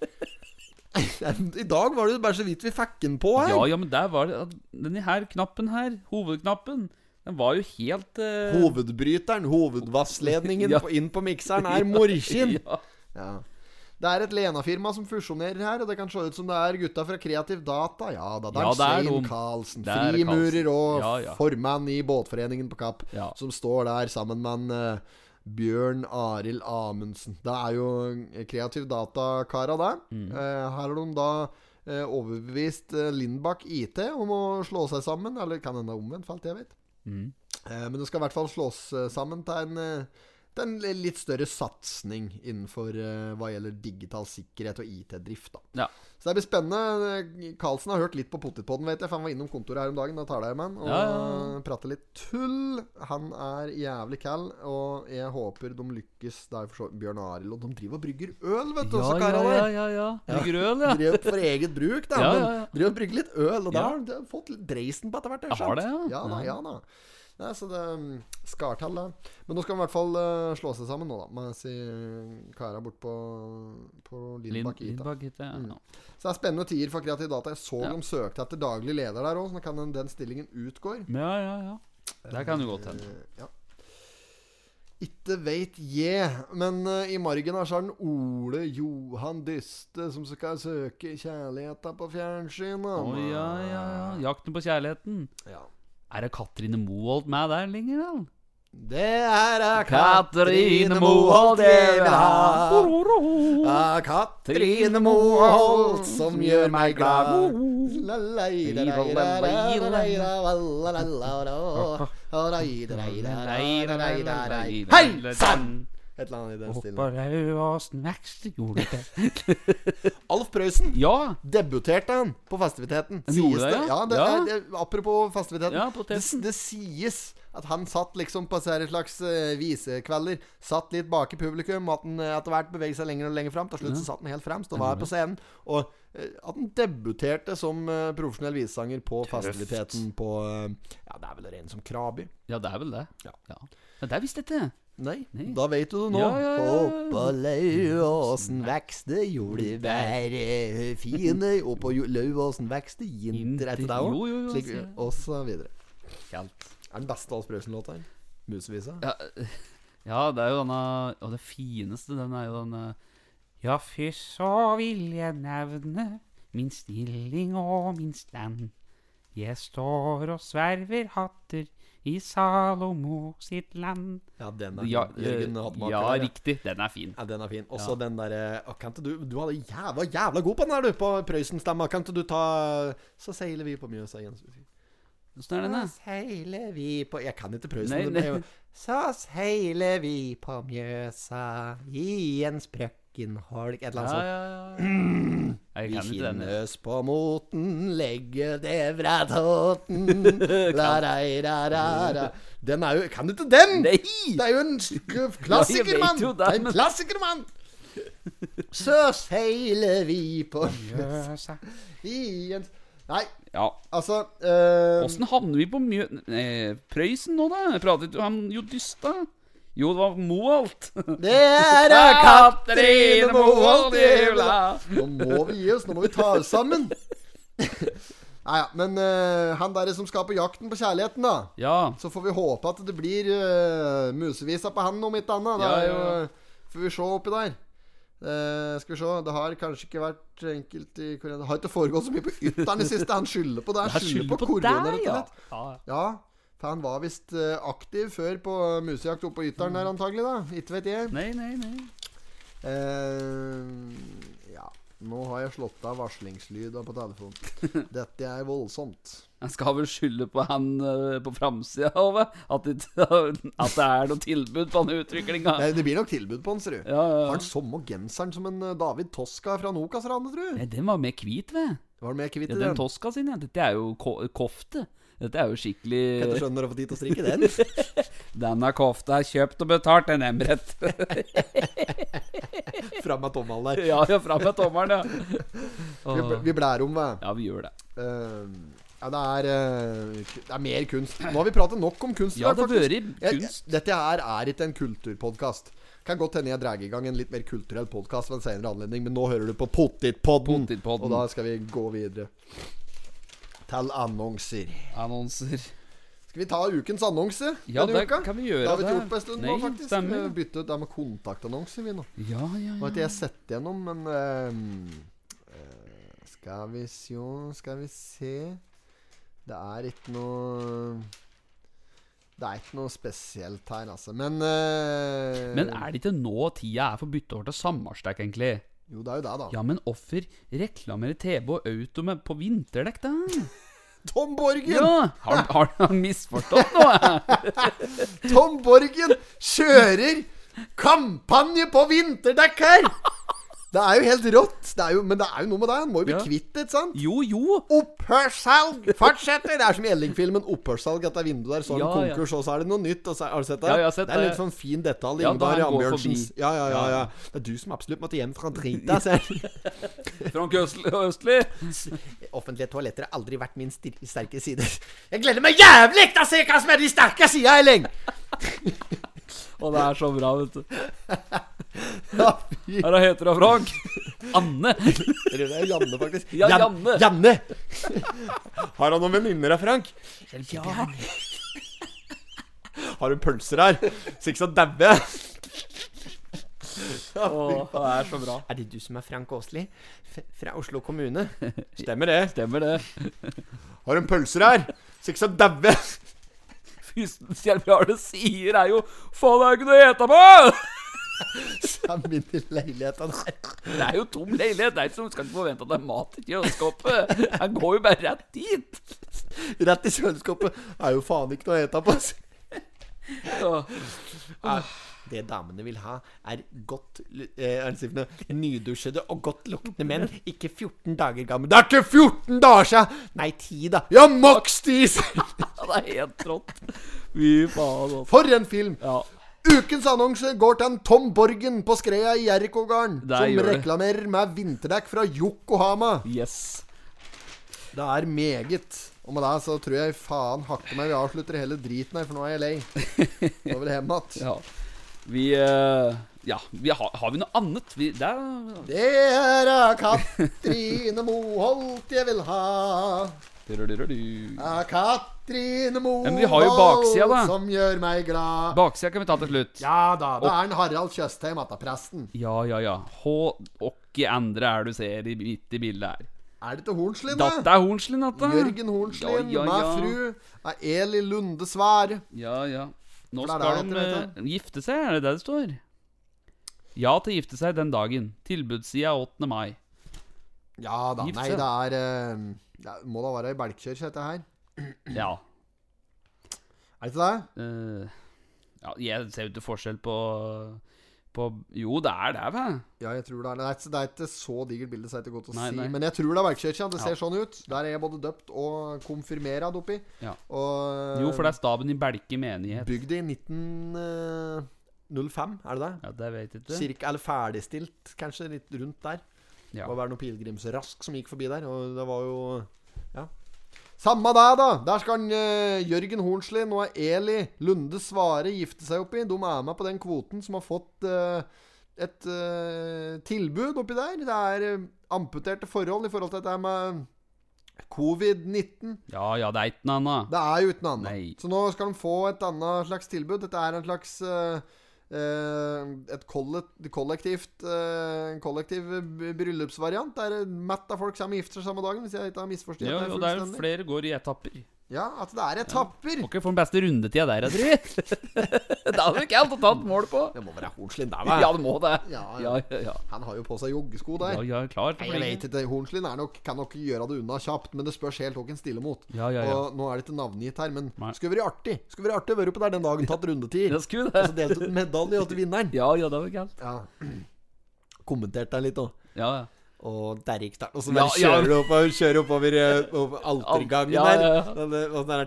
I dag var det jo bare så vidt vi fikk den på her. Ja, ja, men der var det Denne her knappen her, hovedknappen, den var jo helt uh... Hovedbryteren, hovedvassledningen Ja. inn på mikseren, er morkinn. Ja. Ja. Det er et Lena-firma som fusjonerer her, og det kan se ut som det er gutta fra Kreativ Data. Ja da, det er Ja, Svein. Karlsen, er frimurer og Ja, ja. formann i Båtforeningen på Kapp, som står der sammen med en eh, Bjørn Arild Amundsen. Det er jo Kreativ Data-kara, det. Mm. Eh, her har de da eh, overbevist eh, Lindbakk IT om å slå seg sammen, eller kan hende omvendt, for alt jeg vet. Mm. Eh, Men det skal i hvert fall slås sammen til en, en litt større satsing innenfor uh, hva gjelder digital sikkerhet og IT-drift. da Ja. Så det blir spennende. Carlsen Karlsen har hørt litt på Potetpodden, vet jeg, for han var innom kontoret her om dagen. Da tar jeg med han og Ja, ja, prater litt tull. Han er jævlig cal, og jeg håper de lykkes. Det er for så Bjørn Arild, og de driver og brygger øl, vet du, Ja, også ja, ja, ja, ja. Brygger øl, ja. Driver for eget bruk, da. Men driver og brygger litt øl. Og da har de fått litt dreisen på etter hvert. Jeg har det, ja. Ja da, Ja. ja da. Nei, så det um, skal til, det. Men nå skal de i hvert fall uh, slå seg sammen, nå, da. Med si kara bort på, på Lindbakk Lind- IT. Lindbakk. Mm. Så det er spennende tider for Kreativ Data. Jeg så Ja. de søkte etter daglig leder der òg, så nå kan den, den stillingen utgår. Ja, ja, ja. Der kan du godt hende. Eh, ja. Ikke veit jeg, men uh, i margen her så er den Ole Johan Dyste som skal søke kjærligheta på fjernsynet. Å ja, ja, ja. Jakten på kjærligheten. Ja. Er det Katrine Moholt med der lenger, da? Det er er Katrine Moholt jeg vil ha. Det Katrine Moholt som gjør meg glad. Hei sann! Et eller annet i den stilen. Det. Alf Prøysen Ja! debuterte han på festiviteten. Sies det, ja? Ja, det, Ja. Er, det, apropos festiviteten. Ja, det, det sies at han satt liksom på en slags uh, visekvelder. Satt litt bak i publikum. At han eh, etter hvert beveget seg lenger og lenger fram. Til slutt så satt han helt fremst og var på scenen. Og eh, at han debuterte som eh, profesjonell visesanger på festiviteten på eh, Ja, det er vel rene som Krabi. Ja, det er vel det. Ja. Ja. Men det er visst ikke. Nei, Nei. da vet du det nå. Ja, ja, ja. Oppå Lauåsen vekste jordbær fine, oppå Lauåsen vekste jinter etter deg òg. Og så videre. Helt. Er den beste Alf Prøysen-låta? Musevisa? Ja, ja, det er jo denne Og det fineste, den er jo denne Ja, fy så vil jeg nevne min stilling og min stand. Jeg står og sverver hatter i Salomo sitt land. Ja, den er Ja, Jørgen eh, Hattemaker. ja riktig. Den er fin. Ja, den er fin. Også Ja. den derre å, Kan ikke du Du var jævla, jævla god på den her, du, på Prøysen-stemma. Kan ikke du ta Så seiler vi på Mjøsa igjen. Åssen er den, da? Så seiler vi på Jeg kan ikke Prøysen. Nei, nei. Så seiler vi på Mjøsa i en sprøkken holk Et eller Ja, annet sånt. ja, ja. Vi kan finnes på moten, legge det fra tåten la, ra, ra, ra, ra. Den er jo Kan du ikke den?! Nei! Det er jo en klassiker, mann! Det er en klassiker, mann! Så seiler vi på Mjøsa. i en Nei, Ja. altså Åssen øh... havner vi på Mjø... Prøysen nå, da? Pratet jo han jo dysta. Jo, det var Moholt. Det er Katrine Moholt i jula. Nå må vi gi oss. Nå må vi ta oss sammen. Nei, ja, men uh, han der som skal på jakten på kjærligheten, da. Ja. Så får vi håpe at det blir uh, musevisa på han, om ikke annet. Da Ja, jo Får vi se oppi der. Uh, skal vi se Det har kanskje ikke vært enkelt i Korea. Det har ikke foregått så mye på ytteren i siste. Han skylder på det. Han skylder på, på korona, rett og ja. slett. ja. Ja, for han var visst eh, aktiv før på musejakt oppe på ytteren der, antagelig. da Ikke vet jeg. Nei, nei, nei. Uh, ja. Nå har jeg slått av varslingslyda på telefonen. Dette er voldsomt. Jeg skal vel skylde på han uh, på framsida, Ove. At, at det er noe tilbud på den utviklinga. Det blir nok tilbud på den, ser du. Ja, ja, Har ja. han samme genseren som en David Toska fra Nokas-ranet, tror du? Nei, den var mer hvit, ved. Var det mer hvit Ja, i den den? Toska sin, ja. Dette er jo ko kofte. Dette er jo Kan ikke skikkelig skjønne når du fått tid til å strikke den. Denne kofta er kjøpt og betalt, en Emret. Fram med tommelen der. ja, ja, fram med tommelen, ja. Vi, blærer vi blær om, hva. Ja, vi gjør det. Uh, ja, det er eh, Det er mer kunst. Nå har vi pratet nok om kunst. Ja, det faktisk. vært kunst. Dette her er ikke en kulturpodkast. Kan godt hende jeg drar i gang en litt mer kulturell podkast ved en senere anledning, men nå hører du på. Pottitpodden. Og da skal vi gå videre til annonser. Annonser. Skal vi ta ukens annonse Ja, det uka? kan vi gjøre. Det har vi ikke gjort på en stund Nei, nå, faktisk. stemmer. Vi bytte ut det med kontaktannonser, vi nå. Ja, ja, ja. Nå har ikke jeg sett gjennom, men eh, Skal vi sjå Skal vi se Det er ikke noe Det er ikke noe spesielt her, altså. Men uh, Men er det ikke nå tida er for bytte over til sammarstek, egentlig? Jo, det er jo det, da. Ja, men offer reklamerer TV og Auto med på vinterdekk, da? Tom Borgen! Ja! Har, har han misforstått noe? Tom Borgen kjører kampanje på vinterdekk her! Det er jo helt rått. Det er jo, men det er jo noe med det. Han må jo bli Ja. kvitt det, ikke sant? Jo, jo. Opphørssalg fortsetter! Det er som i Elling-filmen. Opphørssalg etter vinduet der. Så er det Ja, ja. konkurs, og så er det noe nytt. Så, har du sett det? Ja, jeg har sett det er en litt sånn fin detalj. Ja, da Ingvar han går Ambjørnsens ja, ja, ja, Ja, ja. ja. Det er du som absolutt måtte hjem fra drita. ser. Frank. Østli. Offentlige toaletter har aldri vært min sterke side. Jeg gleder meg jævlig til å se hva som er de sterke sida, Elling! Og det er så bra, vet du. Ja, fy. Her heter hun Frank. Anne. Eller det er Janne, faktisk. Ja, Jan- Janne. Janne! Har han noen venninner her, Frank? Ja. Har hun pølser her? Så ikke så daue jeg. Åh, det er så bra. Er det du som er Frank Åsli? Fra Oslo kommune? Stemmer det. Stemmer det. Har hun pølser her? Så ikke så daue jeg. Fysens du sier er jo Faen, det er ikke noe å ete på! Min i leiligheten her. Det er jo tom leilighet. Det er ikke som skal ikke forvente at det er mat i kjøleskapet. Han går jo bare rett dit. Rett i kjøleskapet. Er jo faen ikke noe å ete på. Ja. Det damene vil ha, er godt eh, det nydusjede og godt luktende menn. Ikke 14 dager gamle. Det er ikke 14 dager siden! Nei, 10, da. Ja, maks 10! det er helt trått. Fy faen, altså. For en film! Ja. Ukens annonse går til en Tom Borgen på Skreia i Jerkogarden, som reklamerer med vinterdekk fra Yokohama. Yes. Det er meget. Og med det så tror jeg faen hakke meg vi avslutter hele driten her, for nå er jeg lei. Nå vil jeg hjem igjen. Ja. Vi eh, Ja, vi har, har vi noe annet? Vi, det er Det er Katrine Moholt jeg vil ha. Av Katrine Moholt som gjør meg glad. Baksida kan vi ta til slutt. Ja da, det er en Harald Tjøstheim, att presten. Ja, ja, ja. Hå Åkke andre er du ser i, midt i bildet her. Er det til Hornslien, da? Datt er Hornslien, da Jørgen Hornslien Ja, ja, med fru Eli Lunde Svære. Ja, ja. Nå skal de eh, gifte seg, er det det det står? Ja til å gifte seg den dagen. Tilbudssida 8. mai. Ja da. Gifte Nei, seg. det er eh, Det må da være i Belkjørs, dette her. Ja. Er det ikke det? Uh, ja jeg ser jo ikke forskjell på på Jo, det er det, vel? Ja, jeg tror det er Det er, det er ikke så digert bilde, så det er ikke godt å Nei, si. nei. Men jeg tror det er Belkjørs, Det Ja. ser sånn ut. Der er jeg både døpt og konfirmerad oppi. Ja. Og Jo, for det er staben i Belke menighet. Bygd i 1905, er det det? Ja, det vet jeg ikke. Cirka, eller ferdigstilt, kanskje, litt rundt der. Ja. Det må være noen pilegrimsrask som gikk forbi der, og det var jo Ja. Samme det, da! Der skal han, uh, Jørgen Hornsli, nå er Eli Lunde Svare gifte seg oppi. De er med på den kvoten som har fått uh, et uh, tilbud oppi der. Det er amputerte forhold i forhold til dette med covid-19. Ja, ja, det er ikke noe annet. Det er jo uten annet. Nei. Så nå skal de få et annet slags tilbud. Dette er en slags eh, Et kollektivt eh, En kollektiv bryllupsvariant. Der mett av folk kommer og gifter seg samme dagen, hvis jeg ikke har misforstått Ja, det og det er fullstendig. flere går i etapper. Ja, at det er etapper. Må ikke få den beste rundetida der, jeg tror. det hadde du ikke helt tatt mål på. Det må være Hornslien der, Ja, det må det. Ja, Ja, ja. ja, ja. Han har jo på seg joggesko der. Ja, ja, klart jeg vet ikke. Hornslien er nok, kan nok gjøre det unna kjapt, men det spørs helt hvem en stiller mot. Ja, ja, ja. Og nå er det ikke navngitt her, men Nei. skulle vært artig Skulle vært artig å være på der den dagen, tatt rundetid. Det skulle Og det. så delt ut medalje til vinneren. Ja, ja, det var galt. Ja. Kommentert deg litt òg. Ja, ja. Og der gikk starten Og så bare ja. kjører du oppover, kjører oppover, eh, over altergangen Ja, ja, ja. der. Sånn der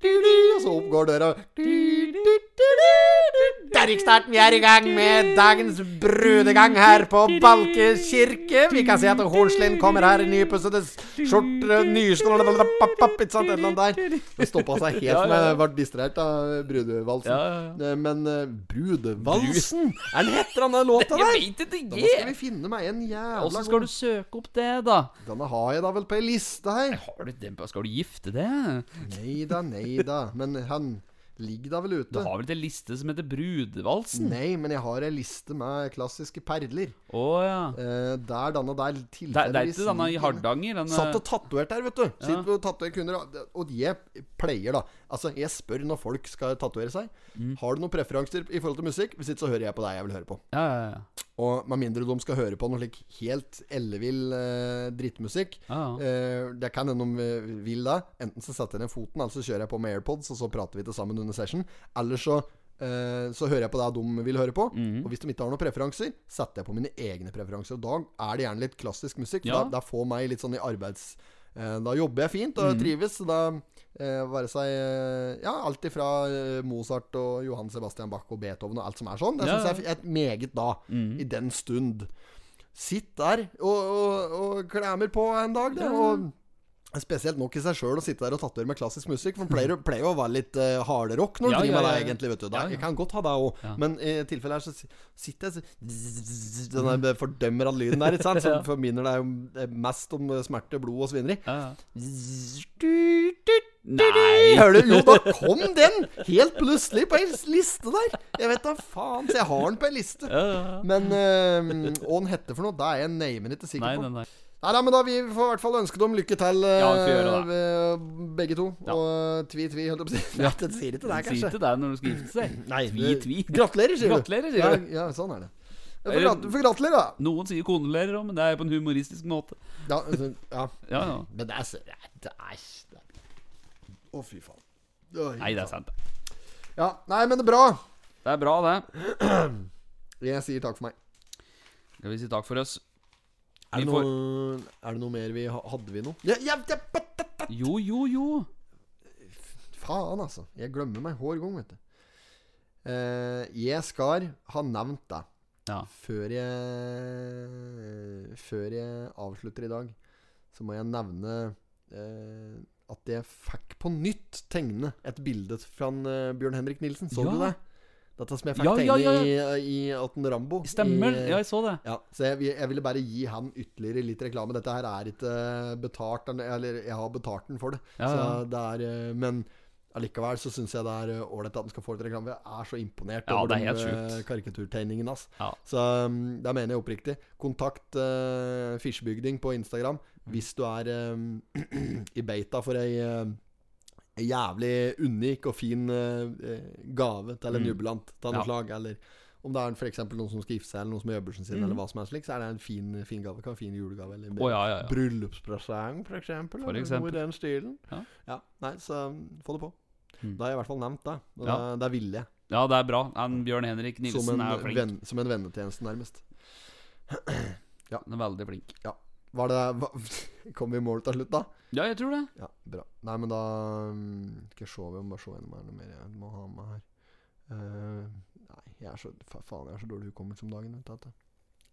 Og så opp går døra. Der gikk starten. Vi er i gang med dagens brudegang her på Balke kirke. Vi kan si at Hornslien kommer her i nypussede skjorter Ikke sant? Et eller annet der. Det stoppa seg helt som ja. jeg ble distrahert av brudevalsen. Eh, Men uh, Brudevalsen? Er den heter den der låta Jeg der? vet ikke, Da skal vi finne meg en jævla Åssen skal du søke opp det, da? Denne har jeg da vel på ei liste her. Har du den på Skal du gifte det? Nei da, nei da. Men han ligger da vel ute. Du har vel ikke en liste som heter Brudevalsen? Nei, men jeg har ei liste med klassiske perler. Oh, ja. Eh, der denne der tilfeldigvis det er ikke denne i. Hardanger? Denne, Satt og tatovert her, vet du. Ja. Sitter på kunder. og jeg pleier, da Altså, jeg spør når folk skal tatovere seg. Mm. Har du noen preferanser i forhold til musikk? Hvis ikke, så hører jeg på deg jeg vil høre på. ja, ja, ja. Og med mindre de skal høre på noe slik helt ellevill eh, drittmusikk ah, ja. eh, Det kan hende de eh, vil da. Enten så setter jeg ned foten, eller så kjører jeg på med AirPods, og så prater vi til sammen under session. Eller så eh, så hører jeg på det de vil høre på. Mhm. Og hvis de ikke har noen preferanser, setter jeg på mine egne preferanser. Og da er det gjerne litt klassisk musikk. Ja. da, da får meg litt sånn i arbeids... eh, da jobber jeg fint og Mhm. trives. Da eh, være seg eh, Ja, alt ifra eh, Mozart og Johan Sebastian Bach og Beethoven og alt som er sånn. Det Ja, syns jeg er et meget da. mm. I den stund. Sitt der og, og, og klemmer på en dag, det. Og Spesielt nok i seg sjøl å sitte der og tatovere med klassisk musikk. For det pleier, pleier jo å være litt uh, hardere rock når du Ja, driver med det, ja, ja. egentlig. vet du da. Jeg kan godt ha det òg, men i tilfellet her så sitter jeg så Den der fordømmer av lyden der, ikke sant? Som forminner deg eh, mest om eh, smerte, blod og svineri. Nei! Hører du? Jo, da kom den! Helt plutselig på ei liste der. Jeg vet da faen, så jeg har den på ei liste. Men uh, hva den heter for noe, da er jeg neimen ikke sikker på. nei, nei. Nei, nei, men da Vi får i hvert fall ønske dem lykke til, eh, Ja, gjøre eh, begge to. Ja. Og tvi-tvi, holdt jeg på å si. Ja, det sier ikke det, kanskje. ikke det når du skal gifte seg. Nei, Tvi, tvi. Gratulerer, sier du. Gratulerer, sier du. ja, sånn er det. Får, gratulere, da. Noen sier kondolerer òg, men det er på en humoristisk måte. Ja, altså, ja. Ja, ja. Men det er er Å, fy faen. Oh, Nei, det er sant. det. Ja, nei, men det er bra. Det er bra, det. Jeg sier takk for meg. Skal vi si takk for oss? Er det, får- noe, er det noe mer vi Hadde vi noe? Ja, ja, ja. Jo, jo, jo. Faen, altså. Jeg glemmer meg hver gang, vet du. Uh, jeg skal ha nevnt det Ja. før jeg Før jeg avslutter i dag. Så må jeg nevne uh, at jeg fikk på nytt tegne et bilde fra en, eh, Bjørn Henrik Nilsen. Så du det? Dette som jeg fikk Ja, ja, tegne ja, i, i Atten Rambo. Stemmer. I, Ja, jeg så det. ja, så jeg, jeg ville bare gi han ytterligere litt reklame. Dette her er ikke betalt, eller jeg har betalt den for det. Ja, så ja. det er, eh, men allikevel så syns jeg det er eh, ålreit at han skal få litt reklame. Jeg er så imponert Ja, over er den eh, karikaturtegningen hans. Ja. Så um, det mener jeg oppriktig. Kontakt uh, Fisjebygding på Instagram hvis du er um, i beita for ei ei jævlig unik og fin eh, gave til en Mm. jubilant av noe Ja. slag. Eller om det er f.eks. noen som skal gifte seg, eller noen som har bursdagen sin, Mm. eller hva som helst slik, så er det en fin, fin gave. Kan en fin julegave. Eller oh, ja, ja, ja. bryllupspresang, f.eks. Eller. Noe i den stilen. Ja. Nei, så um, få det på. Mm. Da har jeg i hvert fall nevnt det. Og Ja. det, det ville jeg. Ja, det er bra. En Bjørn Henrik Nilsen en, er flink. Ven, som en vennetjeneste, nærmest. ja. Han er veldig flink. Var det hva, Kom vi i mål til slutt, da? Ja, jeg tror det. Ja, bra. Nei, men da um, Skal jeg se Vi må bare se gjennom her noe mer jeg må ha med her. Uh, nei, jeg er så fa faen, jeg er så dårlig hukommelse om dagen. Vet du,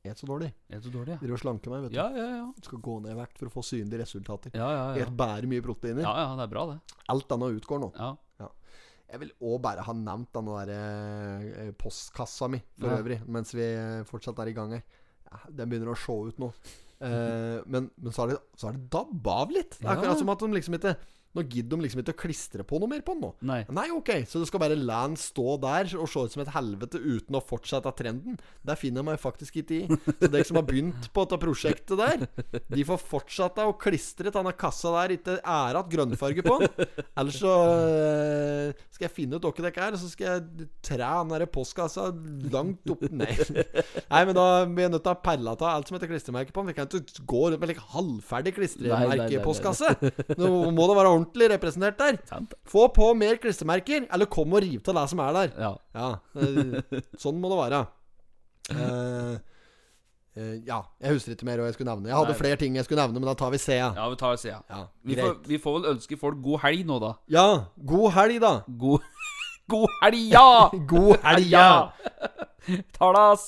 er så dårlig. Et så dårlig, ja. Driver og slanker meg. vet du Ja, ja, ja. Skal gå ned i vekt for å få synlige resultater. Ja, ja, ja. Et bærer mye proteiner. Ja, ja, det er bra, det. Alt annet utgår nå. Ja. Jeg vil òg bare ha nevnt den der eh, postkassa mi for Ja. øvrig, mens vi eh, fortsatt er i gang her. Ja, den begynner å se ut nå. Eh, men, men så er det, så er det dabba av litt. Det er akkurat som at de liksom ikke Nå gidder de liksom ikke å klistre på noe mer på den nå. Nei. Nei, ok, så du skal bare la den stå der og se ut som et helvete uten å fortsette trenden? Der finner jeg meg faktisk ikke i. Så dere som har begynt på dette prosjektet der, de får fortsette å klistre til denne kassa der, ikke ære at grønnfarge på den. Ellers så øh, skal jeg finne ut hvem dere er, og så skal jeg tre den der postkassa langt opp Nei. Nei, men da blir jeg nødt til å perle av alt som heter klistremerke på den. Vi kan ikke gå rundt med like halvferdig Nei, nei, nei, klistremerke nei. i postkasse. Nå må det være ordentlig representert der. Sant. Få på mer klistremerker, eller kom og riv til det som er der. Ja. Ja, eh, sånn må det være. Eh, eh, ja, jeg husker ikke mer hva jeg skulle nevne. Jeg hadde Nei. flere ting jeg skulle nevne, men da tar vi C. Ja, ja, vi tar og ser. ja Vi får, vi får vel ønske folk god helg nå, da. Ja, god helg, da. God, god helg, ja! God helg, ja. Talas!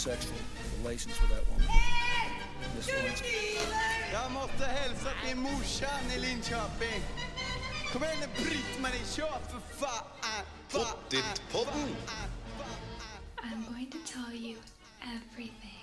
Sexual relations with that woman. Miss Lewinsky. Jag måste hälsa till morsan i Linköping. Kom igen nu Britt-Marie, kör för fan! I'm going to tell you everything.